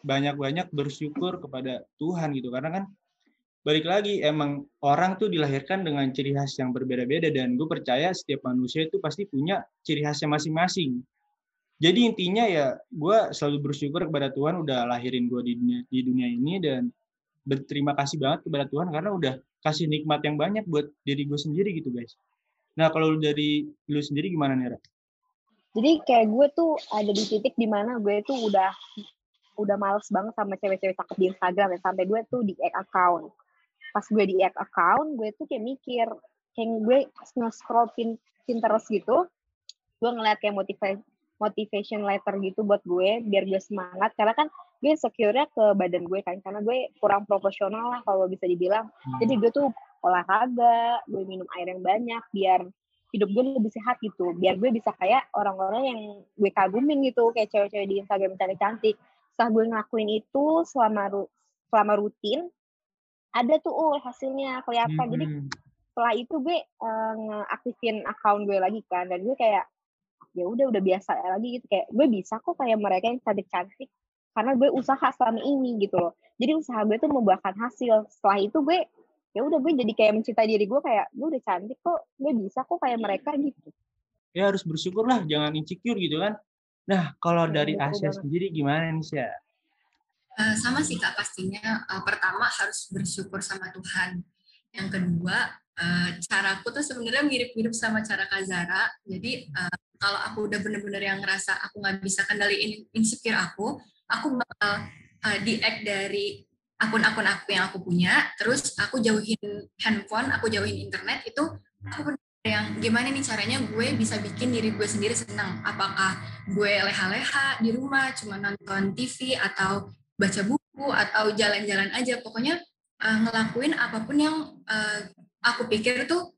banyak-banyak bersyukur kepada Tuhan gitu karena kan balik lagi emang orang tuh dilahirkan dengan ciri khas yang berbeda-beda dan gue percaya setiap manusia itu pasti punya ciri khasnya masing-masing. Jadi intinya ya gue selalu bersyukur kepada Tuhan udah lahirin gue di dunia, di dunia ini dan berterima kasih banget kepada Tuhan karena udah kasih nikmat yang banyak buat diri gue sendiri gitu guys. Nah kalau dari lu sendiri gimana nih Ra? Jadi kayak gue tuh ada di titik di mana gue tuh udah udah males banget sama cewek-cewek cakep di Instagram ya. Sampai gue tuh di account. Pas gue di add account gue tuh kayak mikir kayak gue nge-scroll pin Pinterest gitu gue ngeliat kayak motivasi motivation letter gitu buat gue biar gue semangat. Karena kan gue secure-nya ke badan gue kan karena gue kurang proporsional lah kalau bisa dibilang. Hmm. jadi gue tuh olahraga gue minum air yang banyak biar hidup gue lebih sehat gitu. Biar gue bisa kayak orang-orang yang gue kagumin gitu kayak cewek-cewek di Instagram cantik cantik setelah gue ngelakuin itu selama ru selama rutin ada tuh oh hasilnya kelihatan. Hmm. jadi setelah itu gue uh, ngeaktifin account gue lagi kan. Dan gue kayak ya udah udah biasa lagi gitu. Kayak gue bisa kok kayak mereka yang cantik cantik karena gue usaha selama ini gitu loh. Jadi usaha gue tuh membuahkan hasil. Setelah itu gue ya udah gue jadi kayak mencintai diri gue kayak gue udah cantik kok gue bisa kok kayak mereka gitu ya harus bersyukur lah jangan insecure gitu kan nah kalau ya, dari Asia sendiri gimana nih sih Uh, sama sih kak pastinya. Uh, pertama harus bersyukur sama Tuhan. Yang kedua, uh, caraku tuh sebenarnya mirip-mirip sama cara Kak Zara. Jadi uh, kalau aku udah bener-bener yang ngerasa aku nggak bisa kendaliin insecure aku, aku bakal uh, di-act dari akun-akun aku yang aku punya, terus aku jauhin handphone, aku jauhin internet, itu aku yang gimana nih caranya gue bisa bikin diri gue sendiri senang. Apakah gue leha-leha di rumah, cuma nonton TV, atau baca buku atau jalan-jalan aja? Pokoknya uh, ngelakuin apa pun yang uh, aku pikir tuh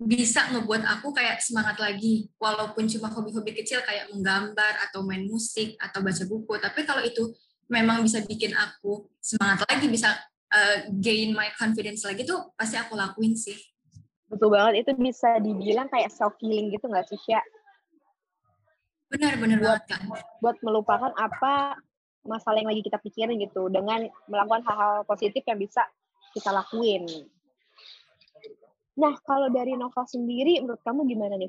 bisa ngebuat aku kayak semangat lagi. Walaupun cuma hobi-hobi kecil kayak menggambar atau main musik atau baca buku. Tapi kalau itu memang bisa bikin aku semangat lagi bisa uh, gain my confidence lagi tuh pasti aku lakuin sih betul banget itu bisa dibilang kayak self healing gitu nggak sih Syah? benar benar buat, banget kan buat melupakan apa masalah yang lagi kita pikirin gitu dengan melakukan hal-hal positif yang bisa kita lakuin. Nah, kalau dari Nova sendiri, menurut kamu gimana nih?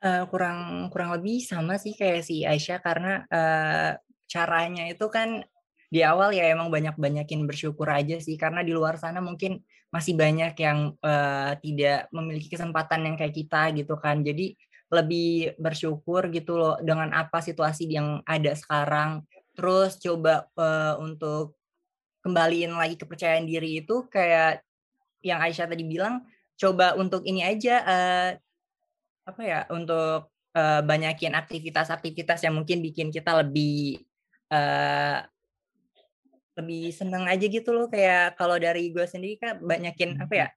Uh, kurang kurang lebih sama sih kayak si Aisyah karena uh, caranya itu kan di awal ya emang banyak-banyakin bersyukur aja sih karena di luar sana mungkin masih banyak yang uh, tidak memiliki kesempatan yang kayak kita gitu kan. Jadi lebih bersyukur gitu loh dengan apa situasi yang ada sekarang terus coba uh, untuk kembaliin lagi kepercayaan diri itu kayak yang Aisyah tadi bilang coba untuk ini aja uh, apa ya untuk uh, banyakin aktivitas-aktivitas yang mungkin bikin kita lebih uh, lebih seneng aja gitu loh kayak kalau dari gue sendiri kan banyakin apa ya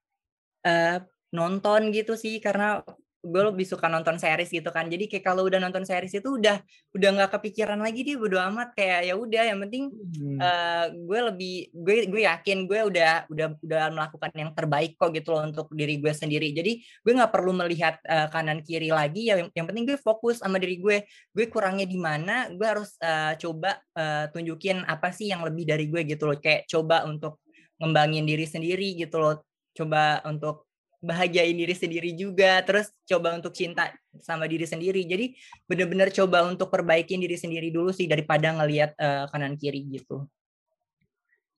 uh, nonton gitu sih karena gue lebih suka nonton series gitu kan. Jadi kayak kalau udah nonton series itu udah udah nggak kepikiran lagi dia bodo amat. Kayak ya udah yang penting hmm. uh, gue lebih gue gue yakin gue udah udah udah melakukan yang terbaik kok gitu loh untuk diri gue sendiri. Jadi gue nggak perlu melihat uh, kanan kiri lagi. Ya yang, yang penting gue fokus sama diri gue. Gue kurangnya di mana gue harus uh, coba uh, tunjukin apa sih yang lebih dari gue gitu loh. Kayak coba untuk ngembangin diri sendiri gitu loh. Coba untuk bahagiain diri sendiri juga terus coba untuk cinta sama diri sendiri. Jadi bener-bener coba untuk perbaikin diri sendiri dulu sih daripada ngelihat uh, kanan kiri gitu.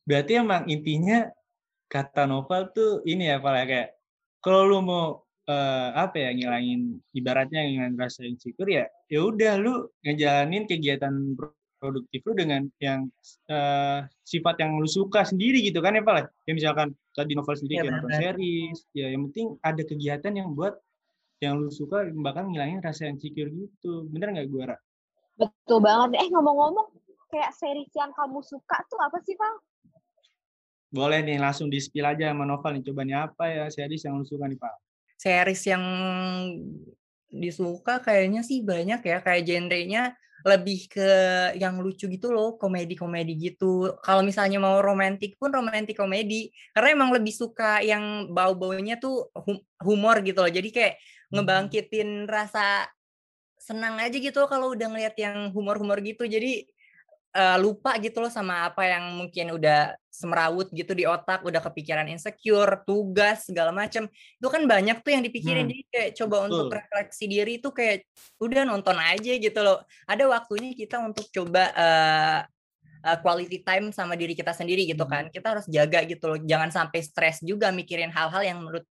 Berarti emang intinya kata novel tuh ini ya Pak ya kayak kalau lu mau uh, apa ya ngilangin ibaratnya ngilangin rasa insecure ya ya udah lu ngejalanin kegiatan produktif lu dengan yang uh, sifat yang lu suka sendiri gitu kan ya Pak ya? Misalkan tadi novel sendiri ya, kayak nonton series. Ya yang penting ada kegiatan yang buat yang lu suka bahkan ngilangin rasa insecure gitu. Bener nggak gue Ra? betul banget. Eh ngomong-ngomong kayak series yang kamu suka tuh apa sih Pak? boleh nih langsung di spill aja sama novel nih. Coba nih apa ya series yang lu suka nih Pak? Series yang disuka kayaknya sih banyak ya. Kayak genrenya lebih ke yang lucu gitu loh, komedi-komedi gitu. Kalau misalnya mau romantis pun romantis komedi, karena emang lebih suka yang bau-baunya tuh humor gitu loh. Jadi kayak hmm. ngebangkitin rasa senang aja gitu kalau udah ngeliat yang humor-humor gitu. Jadi uh, lupa gitu loh sama apa yang mungkin udah semerawut gitu di otak, udah kepikiran insecure, tugas segala macem. Itu kan banyak tuh yang dipikirin. Hmm. Jadi kayak coba Betul. untuk refleksi diri itu kayak udah nonton aja gitu loh. Ada waktunya kita untuk coba uh, uh, quality time sama diri kita sendiri gitu hmm. kan. Kita harus jaga gitu loh. Jangan sampai stres juga mikirin hal-hal yang menurut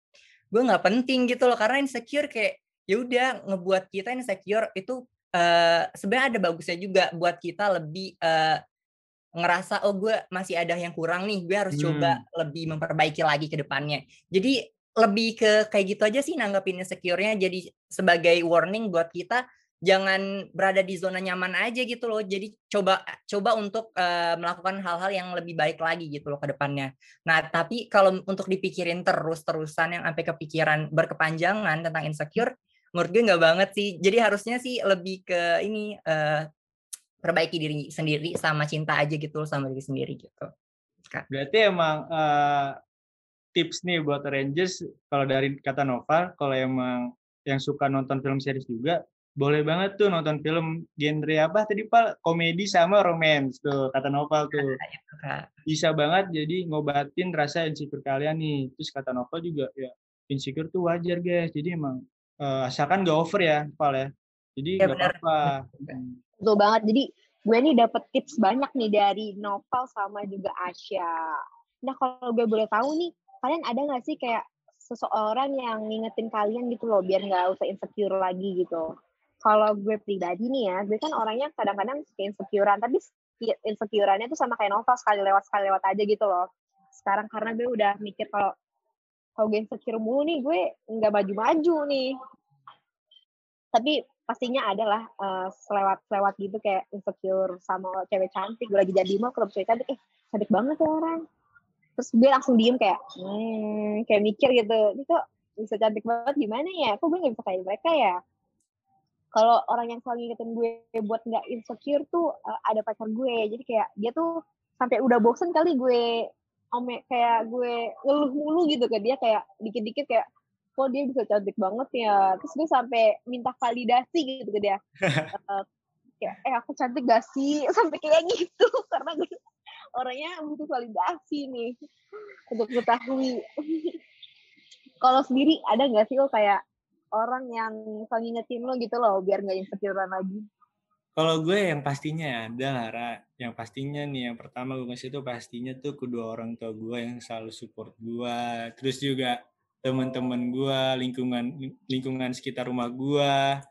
gue nggak penting gitu loh. Karena insecure kayak ya udah ngebuat kita insecure itu uh, sebenarnya ada bagusnya juga buat kita lebih uh, ngerasa oh gue masih ada yang kurang nih gue harus hmm. coba lebih memperbaiki lagi ke depannya. Jadi lebih ke kayak gitu aja sih nanggapin insecure-nya. Jadi sebagai warning buat kita jangan berada di zona nyaman aja gitu loh. Jadi coba coba untuk uh, melakukan hal-hal yang lebih baik lagi gitu loh ke depannya. Nah tapi kalau untuk dipikirin terus terusan yang sampai kepikiran berkepanjangan tentang insecure menurut gue nggak banget sih. Jadi harusnya sih lebih ke ini uh, perbaiki diri sendiri sama cinta aja gitu sama diri sendiri gitu. Berarti emang uh, tips nih buat Rangers kalau dari kata Nova, kalau emang yang suka nonton film series juga boleh banget tuh nonton film genre apa tadi Pak komedi sama romance tuh kata Nova tuh. bisa banget jadi ngobatin rasa insecure kalian nih. Terus kata Nova juga ya insecure tuh wajar guys. Jadi emang uh, asalkan gak over ya Pak ya. Jadi ya, nggak apa-apa. Betul banget. Jadi gue nih dapet tips banyak nih dari Novel sama juga Asya. Nah kalau gue boleh tahu nih kalian ada nggak sih kayak seseorang yang ngingetin kalian gitu loh biar nggak usah insecure lagi gitu? Kalau gue pribadi nih ya gue kan orangnya kadang-kadang suka insecurean tapi insecureannya tuh sama kayak Novel sekali lewat sekali lewat aja gitu loh. Sekarang karena gue udah mikir kalau kalau gue insecure mulu nih gue nggak maju-maju nih. Tapi pastinya adalah uh, selewat-selewat gitu kayak insecure sama cewek cantik. Gue lagi jadi mau kalau cewek cantik eh cantik banget tuh orang. Terus gue langsung diem kayak hmm, kayak mikir gitu. Ini kok bisa cantik banget? Gimana ya? Kok gue gak bisa kayak mereka ya? Kalau orang yang selalu ngingetin gue buat nggak insecure tuh uh, ada pacar gue. Jadi kayak dia tuh sampai udah bosen kali gue ome kayak gue ngeluh mulu gitu ke dia kayak dikit-dikit kayak kok dia bisa cantik banget ya? Terus gue sampai minta validasi gitu ke dia. Uh, [laughs] kayak eh aku cantik gak sih? [laughs] Sampai kayak gitu karena gue orangnya butuh validasi nih untuk ketahui [laughs] kalau sendiri ada nggak sih lo kayak orang yang selalu ngingetin lo gitu loh biar nggak insecure lagi kalau gue yang pastinya ada Lara yang pastinya nih yang pertama gue ngasih tuh pastinya tuh kedua orang tua gue yang selalu support gue. Terus juga teman-teman gue lingkungan lingkungan sekitar rumah gue.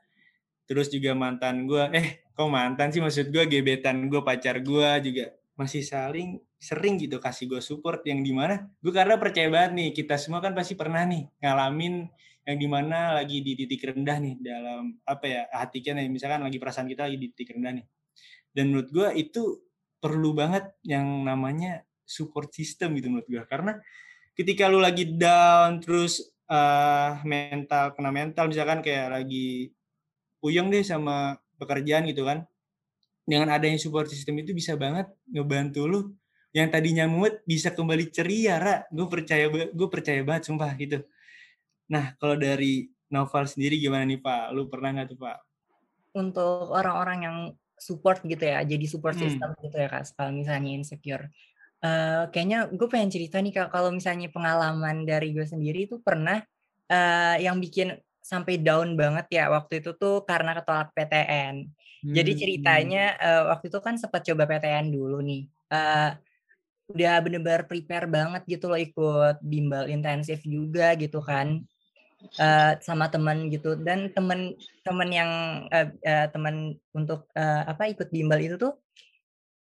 Terus juga mantan gue. Eh kok mantan sih? Maksud gue gebetan gue pacar gue juga masih saling sering gitu kasih gue support yang di mana gue karena percaya banget nih kita semua kan pasti pernah nih ngalamin yang di mana lagi di titik rendah nih dalam apa ya hati kita nih. Misalkan lagi perasaan kita lagi di titik rendah nih. Dan menurut gue itu perlu banget yang namanya support system gitu menurut gue karena ketika lu lagi down terus uh, mental kena mental misalkan kayak lagi puyeng deh sama pekerjaan gitu kan. Dengan adanya support system itu bisa banget ngebantu lu. Yang tadinya mumet bisa kembali ceria ra. Gue percaya gue percaya banget sumpah gitu nah kalau dari novel sendiri gimana nih pak lu pernah nggak tuh pak untuk orang-orang yang support gitu ya jadi support hmm. system gitu ya kak kalau misalnya insecure Uh, kayaknya gue pengen cerita nih kak kalau misalnya pengalaman dari gue sendiri itu pernah uh, yang bikin sampai down banget ya waktu itu tuh karena ketolak PTN. Hmm. Jadi ceritanya uh, waktu itu kan sempat coba PTN dulu nih. Uh, udah bener-bener prepare banget gitu loh ikut bimbel intensif juga gitu kan. Uh, sama temen gitu. Dan temen-temen yang uh, uh, temen untuk uh, apa ikut bimbel itu tuh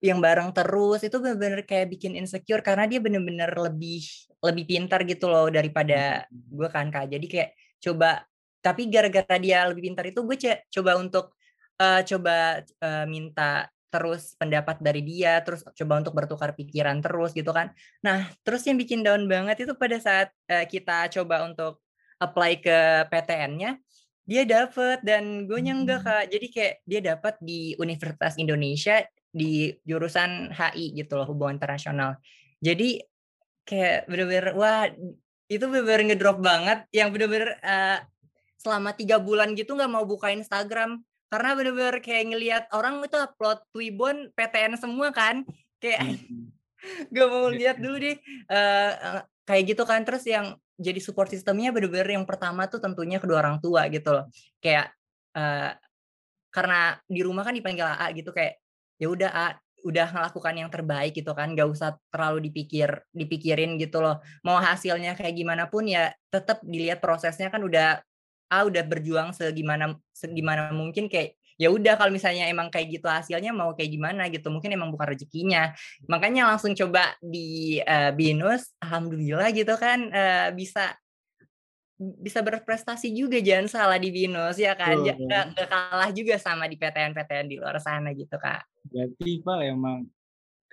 yang bareng terus itu bener-bener kayak bikin insecure karena dia bener-bener lebih lebih pintar gitu loh daripada hmm. gue kan kak. Jadi kayak coba tapi gara-gara dia lebih pintar itu gue coba untuk uh, coba uh, minta terus pendapat dari dia terus coba untuk bertukar pikiran terus gitu kan. Nah terus yang bikin down banget itu pada saat uh, kita coba untuk apply ke PTN-nya dia dapet dan gue enggak hmm. kak jadi kayak dia dapat di Universitas Indonesia di jurusan HI gitu loh hubungan internasional jadi kayak bener-bener wah itu bener-bener ngedrop banget yang bener-bener uh, selama tiga bulan gitu nggak mau buka Instagram karena bener-bener kayak ngelihat orang itu upload Twibbon PTN semua kan kayak Hmm. [laughs] gak mau Iya. lihat dulu deh eh, eh, kayak gitu kan terus yang jadi support sistemnya bener-bener yang pertama tuh tentunya kedua orang tua gitu loh. Kayak eh, karena di rumah kan dipanggil AA gitu kayak ya udah A udah ngelakukan yang terbaik gitu kan. Gak usah terlalu dipikir dipikirin gitu loh. Mau hasilnya kayak gimana pun ya tetap dilihat prosesnya kan udah A udah berjuang segimana segimana mungkin kayak ya udah kalau misalnya emang kayak gitu hasilnya mau kayak gimana gitu mungkin emang bukan rezekinya. Makanya langsung coba di eh, binus alhamdulillah gitu kan eh, bisa bisa berprestasi juga jangan salah di binus ya kan? Nggak nggak kalah juga sama di PTN-PTN di luar sana gitu kak. Berarti Pak emang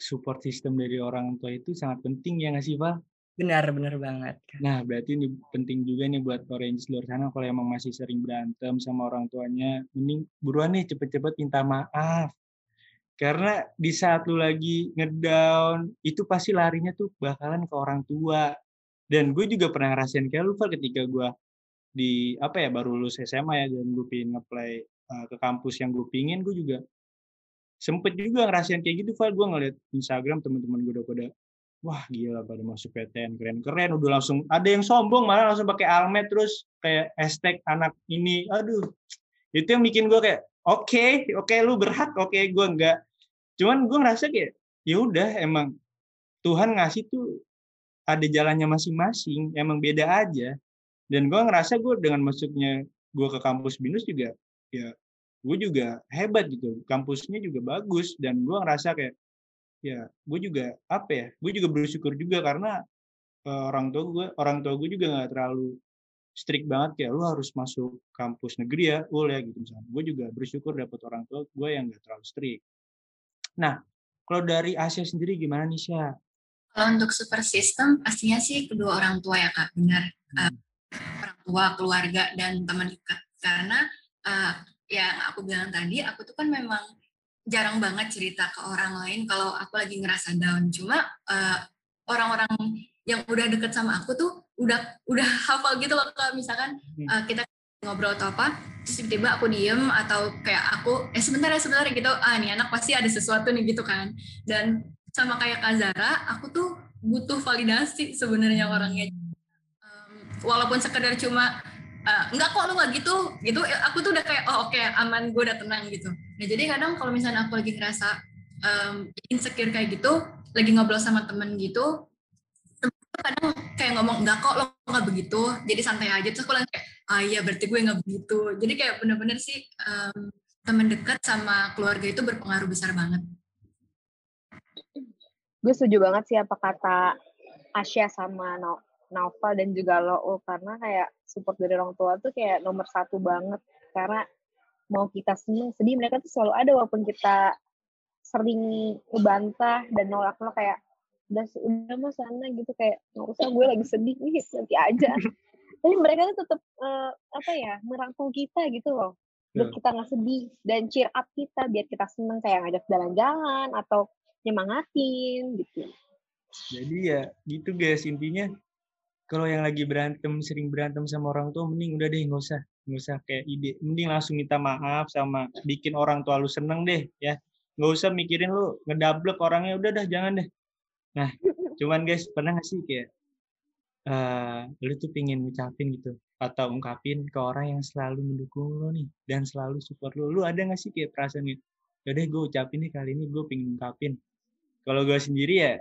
support system dari orang tua itu sangat penting ya nggak sih Pak? Benar benar banget. Nah, berarti ini penting juga nih buat Orange luar sana kalau emang masih sering berantem sama orang tuanya, mending buruan nih cepet-cepet minta maaf. Karena di saat lu lagi ngedown, itu pasti larinya tuh bakalan ke orang tua. Dan gue juga pernah ngerasain kayak lu, Val, ketika gue di apa ya baru lulus SMA ya dan gue pengen nge-play uh, ke kampus yang gue pingin, gue juga sempet juga ngerasain kayak gitu, Val. Gue ngeliat Instagram teman-teman gue udah pada wah gila pada masuk PTN keren-keren udah langsung ada yang sombong malah langsung pakai almet terus kayak hashtag anak ini. Aduh itu yang bikin gue kayak oke oke lu berhak oke gue enggak. Cuman gue ngerasa kayak ya udah emang Tuhan ngasih tuh ada jalannya masing-masing emang beda aja. Dan gue ngerasa gue dengan masuknya gue ke kampus binus juga ya gue juga hebat gitu kampusnya juga bagus. Dan gue ngerasa kayak ya gue juga apa ya gue juga bersyukur juga karena eh, orang tua gue orang tua gue juga nggak terlalu strict banget kayak lu harus masuk kampus negeri ya ul ya gitu misalnya gue juga bersyukur dapat orang tua gue yang nggak terlalu strict nah kalau dari Asia sendiri gimana nih Sya? Kalau untuk super system pastinya sih kedua orang tua ya kak, benar. Hmm. Uh, orang tua, keluarga dan teman dekat. Karena uh, yang aku bilang tadi, aku tuh kan memang jarang banget cerita ke orang lain kalau aku lagi ngerasa down. Cuma uh, orang-orang yang udah deket sama aku tuh udah udah [laughs] hafal gitu loh kak. Misalkan uh, kita ngobrol atau apa, terus tiba-tiba aku diem atau kayak aku eh sebentar ya sebentar ya gitu. Ah nih anak pasti ada sesuatu nih gitu kan. Dan sama kayak Kak Zara, aku tuh butuh validasi sebenarnya orangnya. Um, walaupun sekedar cuma uh, enggak kok lu nggak gitu, gitu aku tuh udah kayak oh oke aman gue udah tenang gitu. Nah jadi kadang kalau misalnya aku lagi ngerasa um, insecure kayak gitu, lagi ngobrol sama temen gitu, kadang kayak ngomong enggak kok lo nggak begitu, jadi santai aja. Terus aku langsung ah iya berarti gue nggak begitu. Jadi kayak bener-bener sih um, teman dekat sama keluarga itu berpengaruh besar banget. gue setuju banget sih apa kata Asya sama no Naufal dan juga lo karena kayak support dari orang tua tuh kayak nomor satu banget. Karena mau kita seneng sedih mereka tuh selalu ada walaupun kita sering ngebantah dan nolak-nolak kayak udah udah mah sana gitu kayak nggak usah gue lagi sedih nih [laughs] nanti aja. Tapi mereka tuh tetap uh, apa ya merangkul kita gitu loh. Biar Betul. kita nggak sedih dan cheer up kita biar kita seneng kayak ngajak jalan-jalan atau nyemangatin gitu. Jadi ya gitu guys intinya kalau yang lagi berantem sering berantem sama orang tua mending udah deh nggak usah nggak usah kayak ide. Mending langsung minta maaf sama bikin orang tua lu seneng deh ya. Nggak usah mikirin lu ngedablek orangnya udah dah jangan deh. Nah cuman guys pernah nggak sih kayak eh lu tuh pingin ngucapin gitu atau ungkapin ke orang yang selalu mendukung lo nih dan selalu support lo lu ada nggak sih kayak perasaan gitu yaudah gue ucapin nih kali ini gue pingin ungkapin. Kalau gue sendiri ya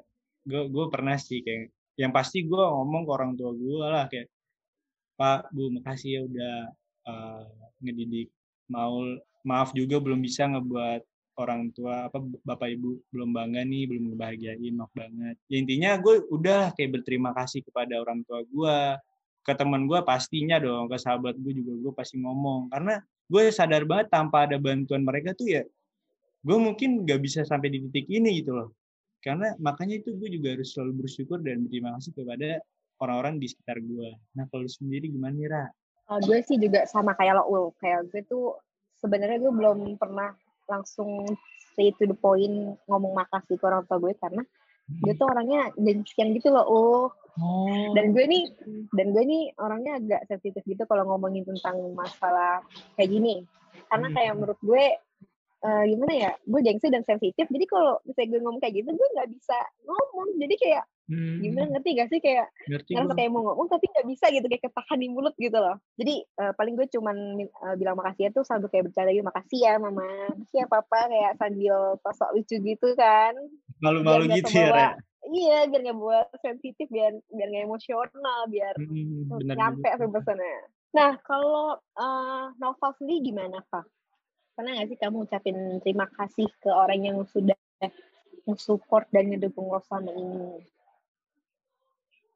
gue gue pernah sih kayak yang pasti gue ngomong ke orang tua gue lah kayak pak bu makasih ya udah uh, ngedidik mau maaf juga belum bisa ngebuat orang tua apa bapak ibu belum bangga nih belum ngebahagiain maaf banget. Ya intinya gue udah kayak berterima kasih kepada orang tua gue ke teman gue pastinya dong ke sahabat gue juga gue pasti ngomong. Karena gue sadar banget tanpa ada bantuan mereka tuh ya gue mungkin nggak bisa sampai di titik ini gitu loh karena makanya itu gue juga harus selalu bersyukur dan berterima kasih kepada orang-orang di sekitar gue nah kalau lu sendiri gimana nih Ra? Uh, gue sih juga sama kayak lo Ul. Kayak gue tuh sebenarnya gue belum pernah langsung straight to the point ngomong makasih ke orang tua gue karena gue tuh orangnya gengsian gitu loh Ul. Oh. dan gue nih dan gue nih orangnya agak sensitif gitu kalau ngomongin tentang masalah kayak gini. Karena kayak menurut gue uh, gimana ya gue gengsi dan sensitif. Jadi kalau misalnya gue ngomong kayak gitu gue nggak bisa ngomong. Jadi kayak hmm. gimana ngerti gak sih? Kayak ngerti ngerasa kayak mau ngomong tapi nggak bisa gitu kayak ketahan di mulut gitu loh. Jadi uh, paling gue cuman uh, bilang makasih ya tuh sambil kayak bercanda gitu makasih ya mama. Makasih ya papa kayak sambil tosok lucu gitu kan. Malu-malu gitu ya iya biar nggak buat sensitif biar biar nggak emosional biar hmm, bener, nyampe sampai pesannya. Nah kalau uh, novel sendiri gimana kak pernah nggak sih kamu ucapin terima kasih ke orang yang sudah support dan ngedukung lo selama ini?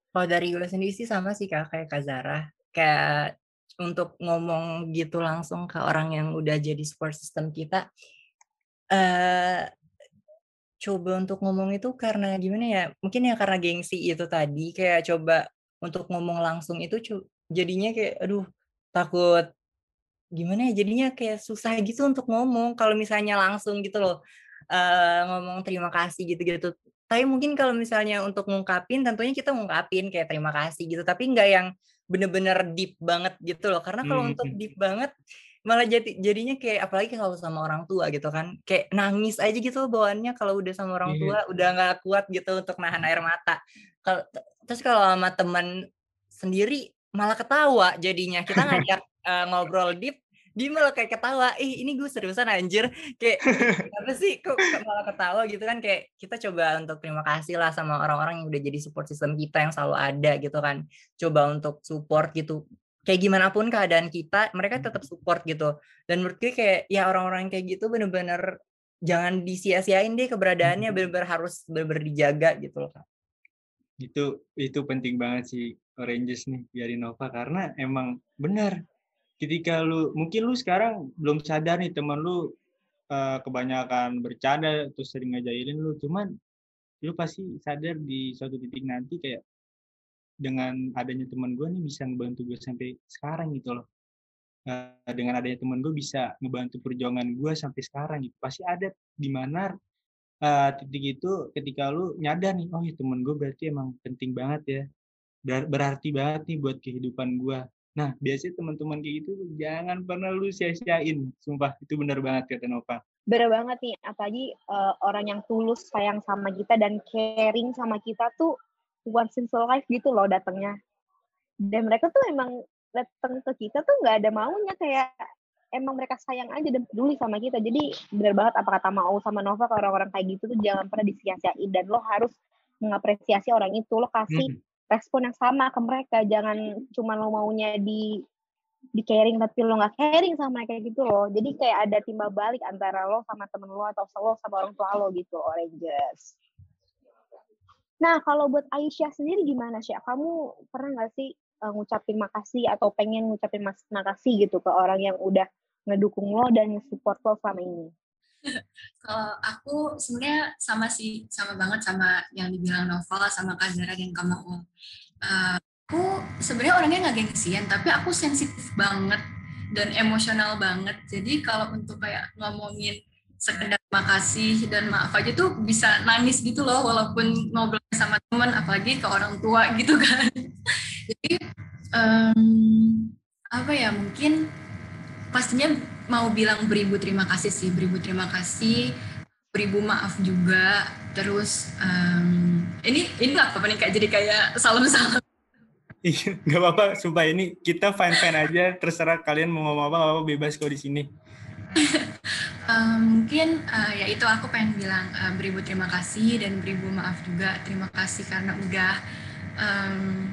Kalau dari gue sendiri sih sama sih kak kayak Kak Zara. Kayak untuk ngomong gitu langsung ke orang yang udah jadi support system kita. Uh, coba untuk ngomong itu karena gimana ya? Mungkin ya karena gengsi itu tadi. Kayak coba untuk ngomong langsung itu jadinya kayak aduh takut gimana ya jadinya kayak susah gitu untuk ngomong kalau misalnya langsung gitu loh uh, ngomong terima kasih gitu-gitu tapi mungkin kalau misalnya untuk ngungkapin tentunya kita ngungkapin kayak terima kasih gitu tapi nggak yang bener-bener deep banget gitu loh karena kalau hmm. untuk hmm. deep banget malah jadi jadinya kayak apalagi kalau sama orang tua gitu kan kayak nangis aja gitu bawaannya kalau udah sama orang tua yeah. udah nggak kuat gitu untuk nahan air mata kalau terus kalau sama teman sendiri malah ketawa jadinya kita ngajak uh, ngobrol deep dia malah kayak ketawa ih ini gue seriusan anjir. Kayak [laughs] apa sih kok malah ketawa? Gitu kan kayak kita coba untuk terima kasih lah sama orang-orang yang udah jadi support system kita yang selalu ada gitu kan. Coba untuk support gitu. Kayak gimana pun keadaan kita mereka tetap hmm. support gitu. Dan menurut gue kayak ya orang-orang kayak gitu bener-bener jangan disia-siain deh keberadaannya hmm. bener-bener harus bener-bener dijaga gitu loh kak. Itu itu penting banget sih Oranges nih dari Nova. Karena emang benar ketika lu mungkin lu sekarang belum sadar nih teman lu uh, kebanyakan bercanda terus sering ngajailin lu cuman lu pasti sadar di suatu titik nanti kayak dengan adanya teman gue nih bisa ngebantu gue sampai sekarang gitu loh. Uh, dengan adanya teman gue bisa ngebantu perjuangan gue sampai sekarang gitu. Pasti ada di mana uh, titik itu ketika lu nyadar nih oh ya teman gue berarti emang penting banget ya berarti banget nih buat kehidupan gue Nah, biasanya teman-teman kayak gitu jangan pernah lu sia-siain. Sumpah, itu benar banget kata Nova. Bener banget nih, apalagi uh, orang yang tulus sayang sama kita dan caring sama kita tuh once in a life gitu loh datangnya. Dan mereka tuh emang datang ke kita tuh nggak ada maunya kayak emang mereka sayang aja dan peduli sama kita. Jadi bener banget apa kata Mau sama Nova ke orang-orang kayak gitu tuh jangan pernah disia-siain dan lo harus mengapresiasi orang itu. Lo kasih hmm respon yang sama ke mereka. Jangan cuma lo maunya di di caring tapi lo nggak caring sama mereka gitu loh. Jadi kayak ada timbal balik antara lo sama temen lo atau lo sama orang tua lo gitu Oranges. Nah kalau buat Aisyah sendiri gimana sih kamu pernah nggak sih uh, ngucapin makasih atau pengen ngucapin makasih gitu ke orang yang udah ngedukung lo dan support lo selama ini kalau aku sebenarnya sama sih, sama banget sama yang dibilang Novel sama Kak dan Kamu. Uh, aku sebenarnya orangnya nggak gengsian, tapi aku sensitif banget dan emosional banget. Jadi kalau untuk kayak ngomongin sekedar makasih dan maaf aja tuh bisa nangis gitu loh walaupun ngobrol sama teman apalagi ke orang tua [laughs] gitu kan jadi um, apa ya mungkin pastinya mau bilang beribu terima kasih sih, beribu terima kasih, beribu maaf juga. Terus um, ini ini nggak apa-apa nih kayak jadi kayak salam-salam. Iya, nggak apa-apa. Sumpah ini kita fine-fine aja. Terserah kalian mau ngomong apa, apa bebas kok di sini. [laughs] um, mungkin uh, ya itu aku pengen bilang uh, beribu terima kasih dan beribu maaf juga. Terima kasih karena udah um,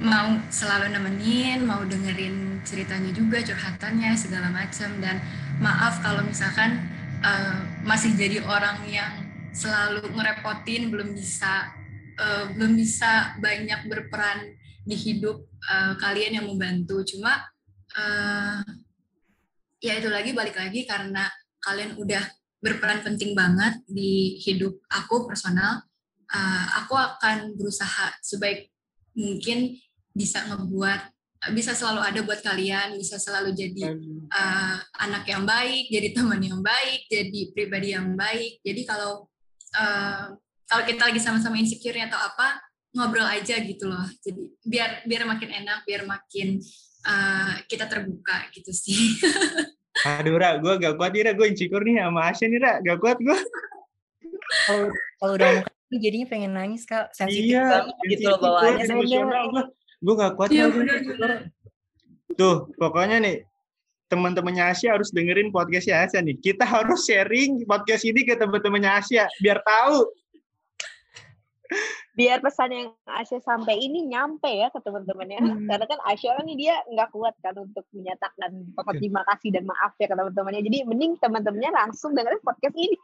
mau selalu nemenin, mau dengerin ceritanya juga, curhatannya segala macam dan maaf kalau misalkan uh, masih jadi orang yang selalu ngerepotin, belum bisa uh, belum bisa banyak berperan di hidup uh, kalian yang membantu. Cuma uh, ya itu lagi balik lagi karena kalian udah berperan penting banget di hidup aku personal. Uh, aku akan berusaha sebaik mungkin bisa ngebuat bisa selalu ada buat kalian, bisa selalu jadi uh, anak yang baik, jadi teman yang baik, jadi pribadi yang baik. Jadi kalau uh, kalau kita lagi sama-sama insecure atau apa, ngobrol aja gitu loh. Jadi biar biar makin enak, biar makin uh, kita terbuka gitu sih. [laughs] Aduh, Ra, gue gak kuat nih, Ra. Gue insecure nih sama Asya nih, Ra. Gak kuat gue. Kalau kalau udah jadinya pengen nangis kak, sensitif Iya, banget gitu loh bawaannya. Gue. Gak kuat insecure. Tuh, pokoknya nih, teman-temannya Asia harus dengerin podcastnya Asia nih. Kita harus sharing podcast ini ke teman-temannya Asia, biar tahu. biar pesan yang Asya sampai ini nyampe ya ke teman-temannya Hmm. karena kan Asya kan nih dia nggak kuat kan untuk menyatakan terima kasih dan maaf ya ke teman-temannya jadi mending teman-temannya langsung dengerin podcast ini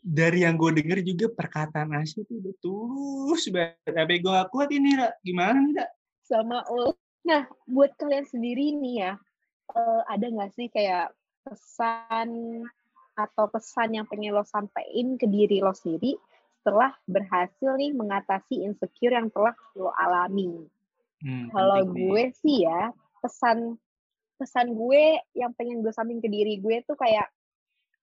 Dari yang gue denger juga perkataan Asia tuh udah tulus banget. Tapi gue gak kuat ini, Ra. Gimana nih, Ra? Sama Ul. Nah, buat kalian sendiri nih ya, eh, ada nggak sih kayak pesan atau pesan yang pengen lo sampein ke diri lo sendiri setelah berhasil nih mengatasi insecure yang telah lo alami? Hmm, Kalau gue sih ya, pesan pesan gue yang pengen gue sampaikan ke diri gue tuh kayak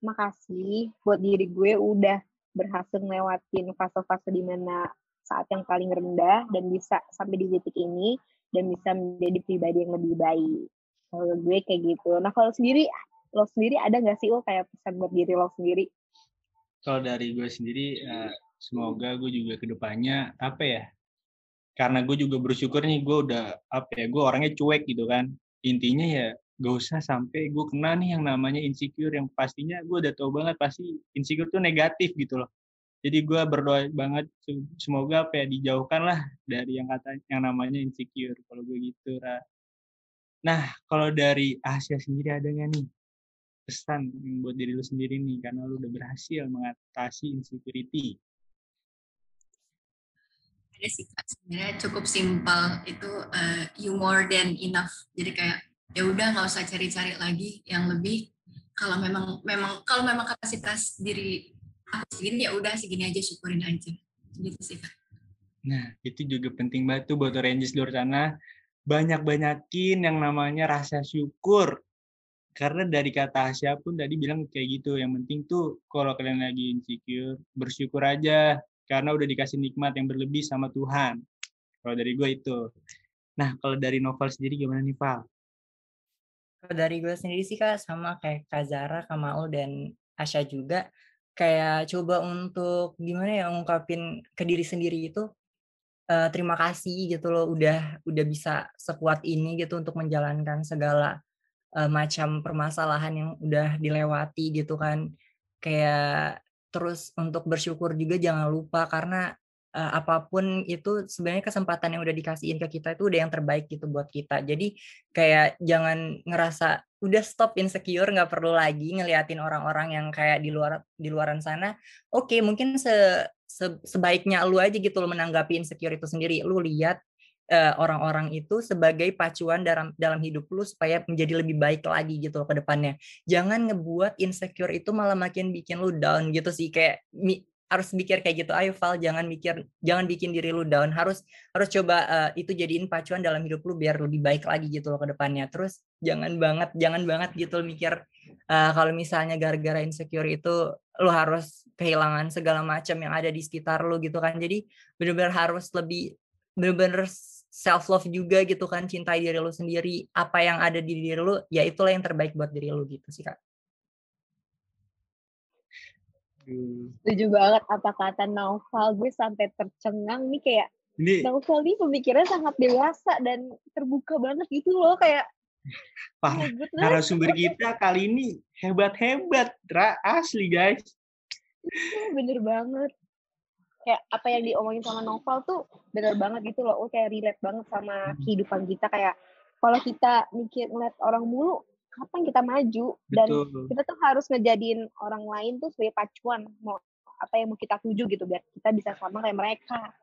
makasih buat diri gue udah berhasil ngelewatin fase-fase di mana saat yang paling rendah dan bisa sampai di titik ini dan bisa menjadi pribadi yang lebih baik. Kalau gue kayak gitu. Nah kalau sendiri, lo sendiri ada nggak sih lo kayak pesan buat diri lo sendiri? Kalau dari gue sendiri, eh, semoga gue juga ke depannya apa ya? Karena gue juga bersyukur nih, gue udah apa ya? Gue orangnya cuek gitu kan. Intinya ya gak usah sampai gue kena nih yang namanya insecure yang pastinya gue udah tahu banget pasti insecure tuh negatif gitu loh. Jadi gue berdoa banget se- semoga apa ya dijauhkan lah dari yang kata yang namanya insecure kalau gue gitu. Ra. Nah kalau dari Asia sendiri ada nggak nih pesan yang buat diri lu sendiri nih karena lu udah berhasil mengatasi insecurity. ada sih sebenarnya cukup simpel itu eh, you more than enough jadi kayak ya udah nggak usah cari-cari lagi yang lebih kalau memang memang kalau memang kapasitas diri aku segini ya udah segini aja syukurin aja gitu sih kak Nah, itu juga penting banget tuh buat di luar sana. Banyak-banyakin yang namanya rasa syukur. Karena dari kata Asia pun tadi bilang kayak gitu. Yang penting tuh kalau kalian lagi insecure, bersyukur aja. Karena udah dikasih nikmat yang berlebih sama Tuhan. Kalau dari gue itu. Nah, kalau dari novel sendiri gimana nih, Val? Kalau dari gue sendiri sih kak sama kayak Kak Zara, Kak Maul dan Asya juga kayak coba untuk gimana ya ngungkapin ke diri sendiri itu eh, terima kasih gitu loh udah udah bisa sekuat ini gitu untuk menjalankan segala eh, macam permasalahan yang udah dilewati gitu kan. Kayak terus untuk bersyukur juga jangan lupa karena eh, apa pun itu sebenarnya kesempatan yang udah dikasihin ke kita itu udah yang terbaik gitu buat kita. Jadi kayak jangan ngerasa udah stop insecure nggak perlu lagi ngeliatin orang-orang yang kayak di luar di luaran sana. Oke mungkin se, se- sebaiknya lu aja gitu lo menanggapi insecure itu sendiri. Lu lihat eh, orang-orang itu sebagai pacuan dalam dalam hidup lu supaya menjadi lebih baik lagi gitu loh ke depannya. Jangan ngebuat insecure itu malah makin bikin lu down gitu sih. Kayak harus mikir kayak gitu ayo Val jangan mikir jangan bikin diri lu down. Harus harus coba eh, itu jadiin pacuan dalam hidup lu biar lebih baik lagi gitu loh ke depannya. Terus jangan banget jangan banget gitu lo mikir eh, kalau misalnya gara-gara insecure itu lu harus kehilangan segala macam yang ada di sekitar lu gitu kan. Jadi benar-benar harus lebih benar-benar self love juga gitu kan cintai diri lu sendiri apa yang ada di diri lu ya itulah yang terbaik buat diri lu gitu sih kak Aduh. Setuju banget apa kata Naufal. Gue sampai tercengang nih kayak Ini Naufal nih pemikirannya sangat dewasa dan terbuka banget gitu loh kayak goodness. narasumber kita kali ini hebat-hebat, Ra. Asli, guys. bener banget kayak apa yang diomongin sama novel tuh bener banget gitu loh oh kayak relate banget sama kehidupan kita kayak kalau kita mikir ngeliat orang mulu kapan kita maju dan Betul. kita tuh harus ngejadiin orang lain tuh sebagai pacuan mau apa yang mau kita tuju gitu biar kita bisa sama kayak mereka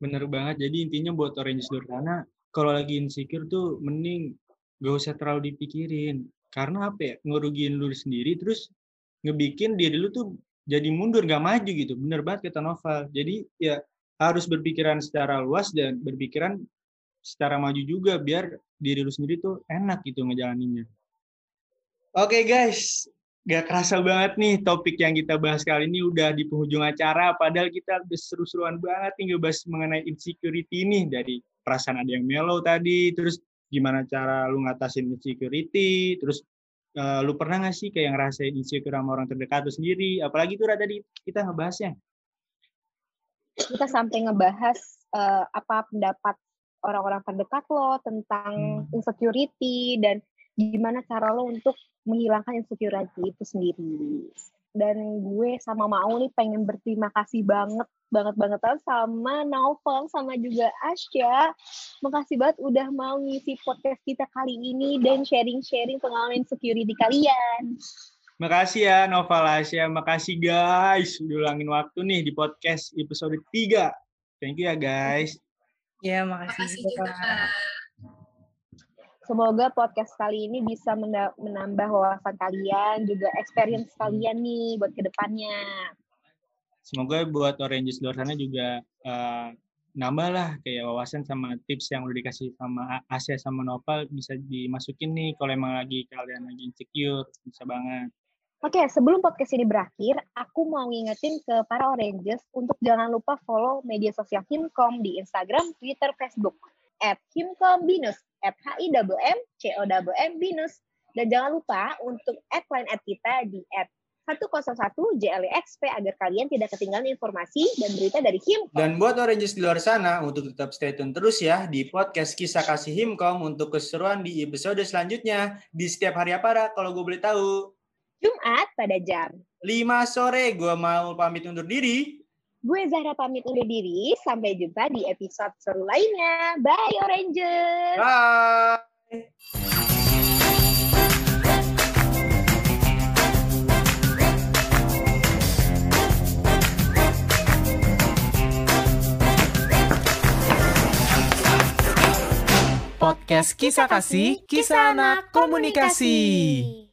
Bener banget. Jadi intinya buat Orange di luar sana, kalau lagi insecure tuh mending gak usah terlalu dipikirin. Karena apa ya, ngerugiin lu sendiri, terus ngebikin diri lu tuh jadi mundur, gak maju gitu. Bener banget kata Novel. Jadi ya harus berpikiran secara luas dan berpikiran secara maju juga, biar diri lu sendiri tuh enak gitu ngejalaninnya. Oke guys, gak kerasa banget nih topik yang kita bahas kali ini udah di penghujung acara, padahal kita udah seru-seruan banget nih ngebahas mengenai insecurity ini dari perasaan ada yang mellow tadi, terus gimana cara lu ngatasin insecurity, terus uh, lu pernah gak sih kayak ngerasain insecure sama orang terdekat lu sendiri? Apalagi tuh tadi kita ngebahasnya. Kita sampai ngebahas uh, apa pendapat orang-orang terdekat lo tentang hmm. insecurity dan gimana cara lo untuk menghilangkan insecurity itu sendiri. Dan gue sama Mau nih pengen berterima kasih banget banget banget sama Naufal sama juga Asya. Makasih banget udah mau ngisi podcast kita kali ini dan sharing-sharing pengalaman security kalian. Makasih ya Noval Asya, makasih guys udah ulangin waktu nih di podcast episode 3. Thank you ya guys. Ya, makasih, makasih juga. Semoga podcast kali ini bisa menambah wawasan kalian, juga experience kalian nih buat ke depannya. Semoga buat Oranges luar sana juga uh, nambah lah kayak wawasan sama tips yang udah dikasih sama Asia sama Nopal bisa dimasukin nih kalau emang lagi kalian lagi insecure bisa banget. Oke, sebelum podcast ini berakhir, aku mau ngingetin ke para Oranges untuk jangan lupa follow media sosial Himkom di Instagram, Twitter, Facebook at Himkom Binus at HIWM COWM Binus. Dan jangan lupa untuk add line at kita di at 101 JLEXP agar kalian tidak ketinggalan informasi dan berita dari Himkom. Dan buat Oranges di luar sana, untuk tetap stay tune terus ya di podcast Kisah Kasih Himkom untuk keseruan di episode selanjutnya di setiap hari apa kalau gue boleh tahu. Jumat pada jam 5 sore, gue mau pamit undur diri. Gue Zahra pamit undur diri. Sampai jumpa di episode seru lainnya. Bye Oranges. Bye. Podcast Kisah Kasih, Kisah Anak Komunikasi.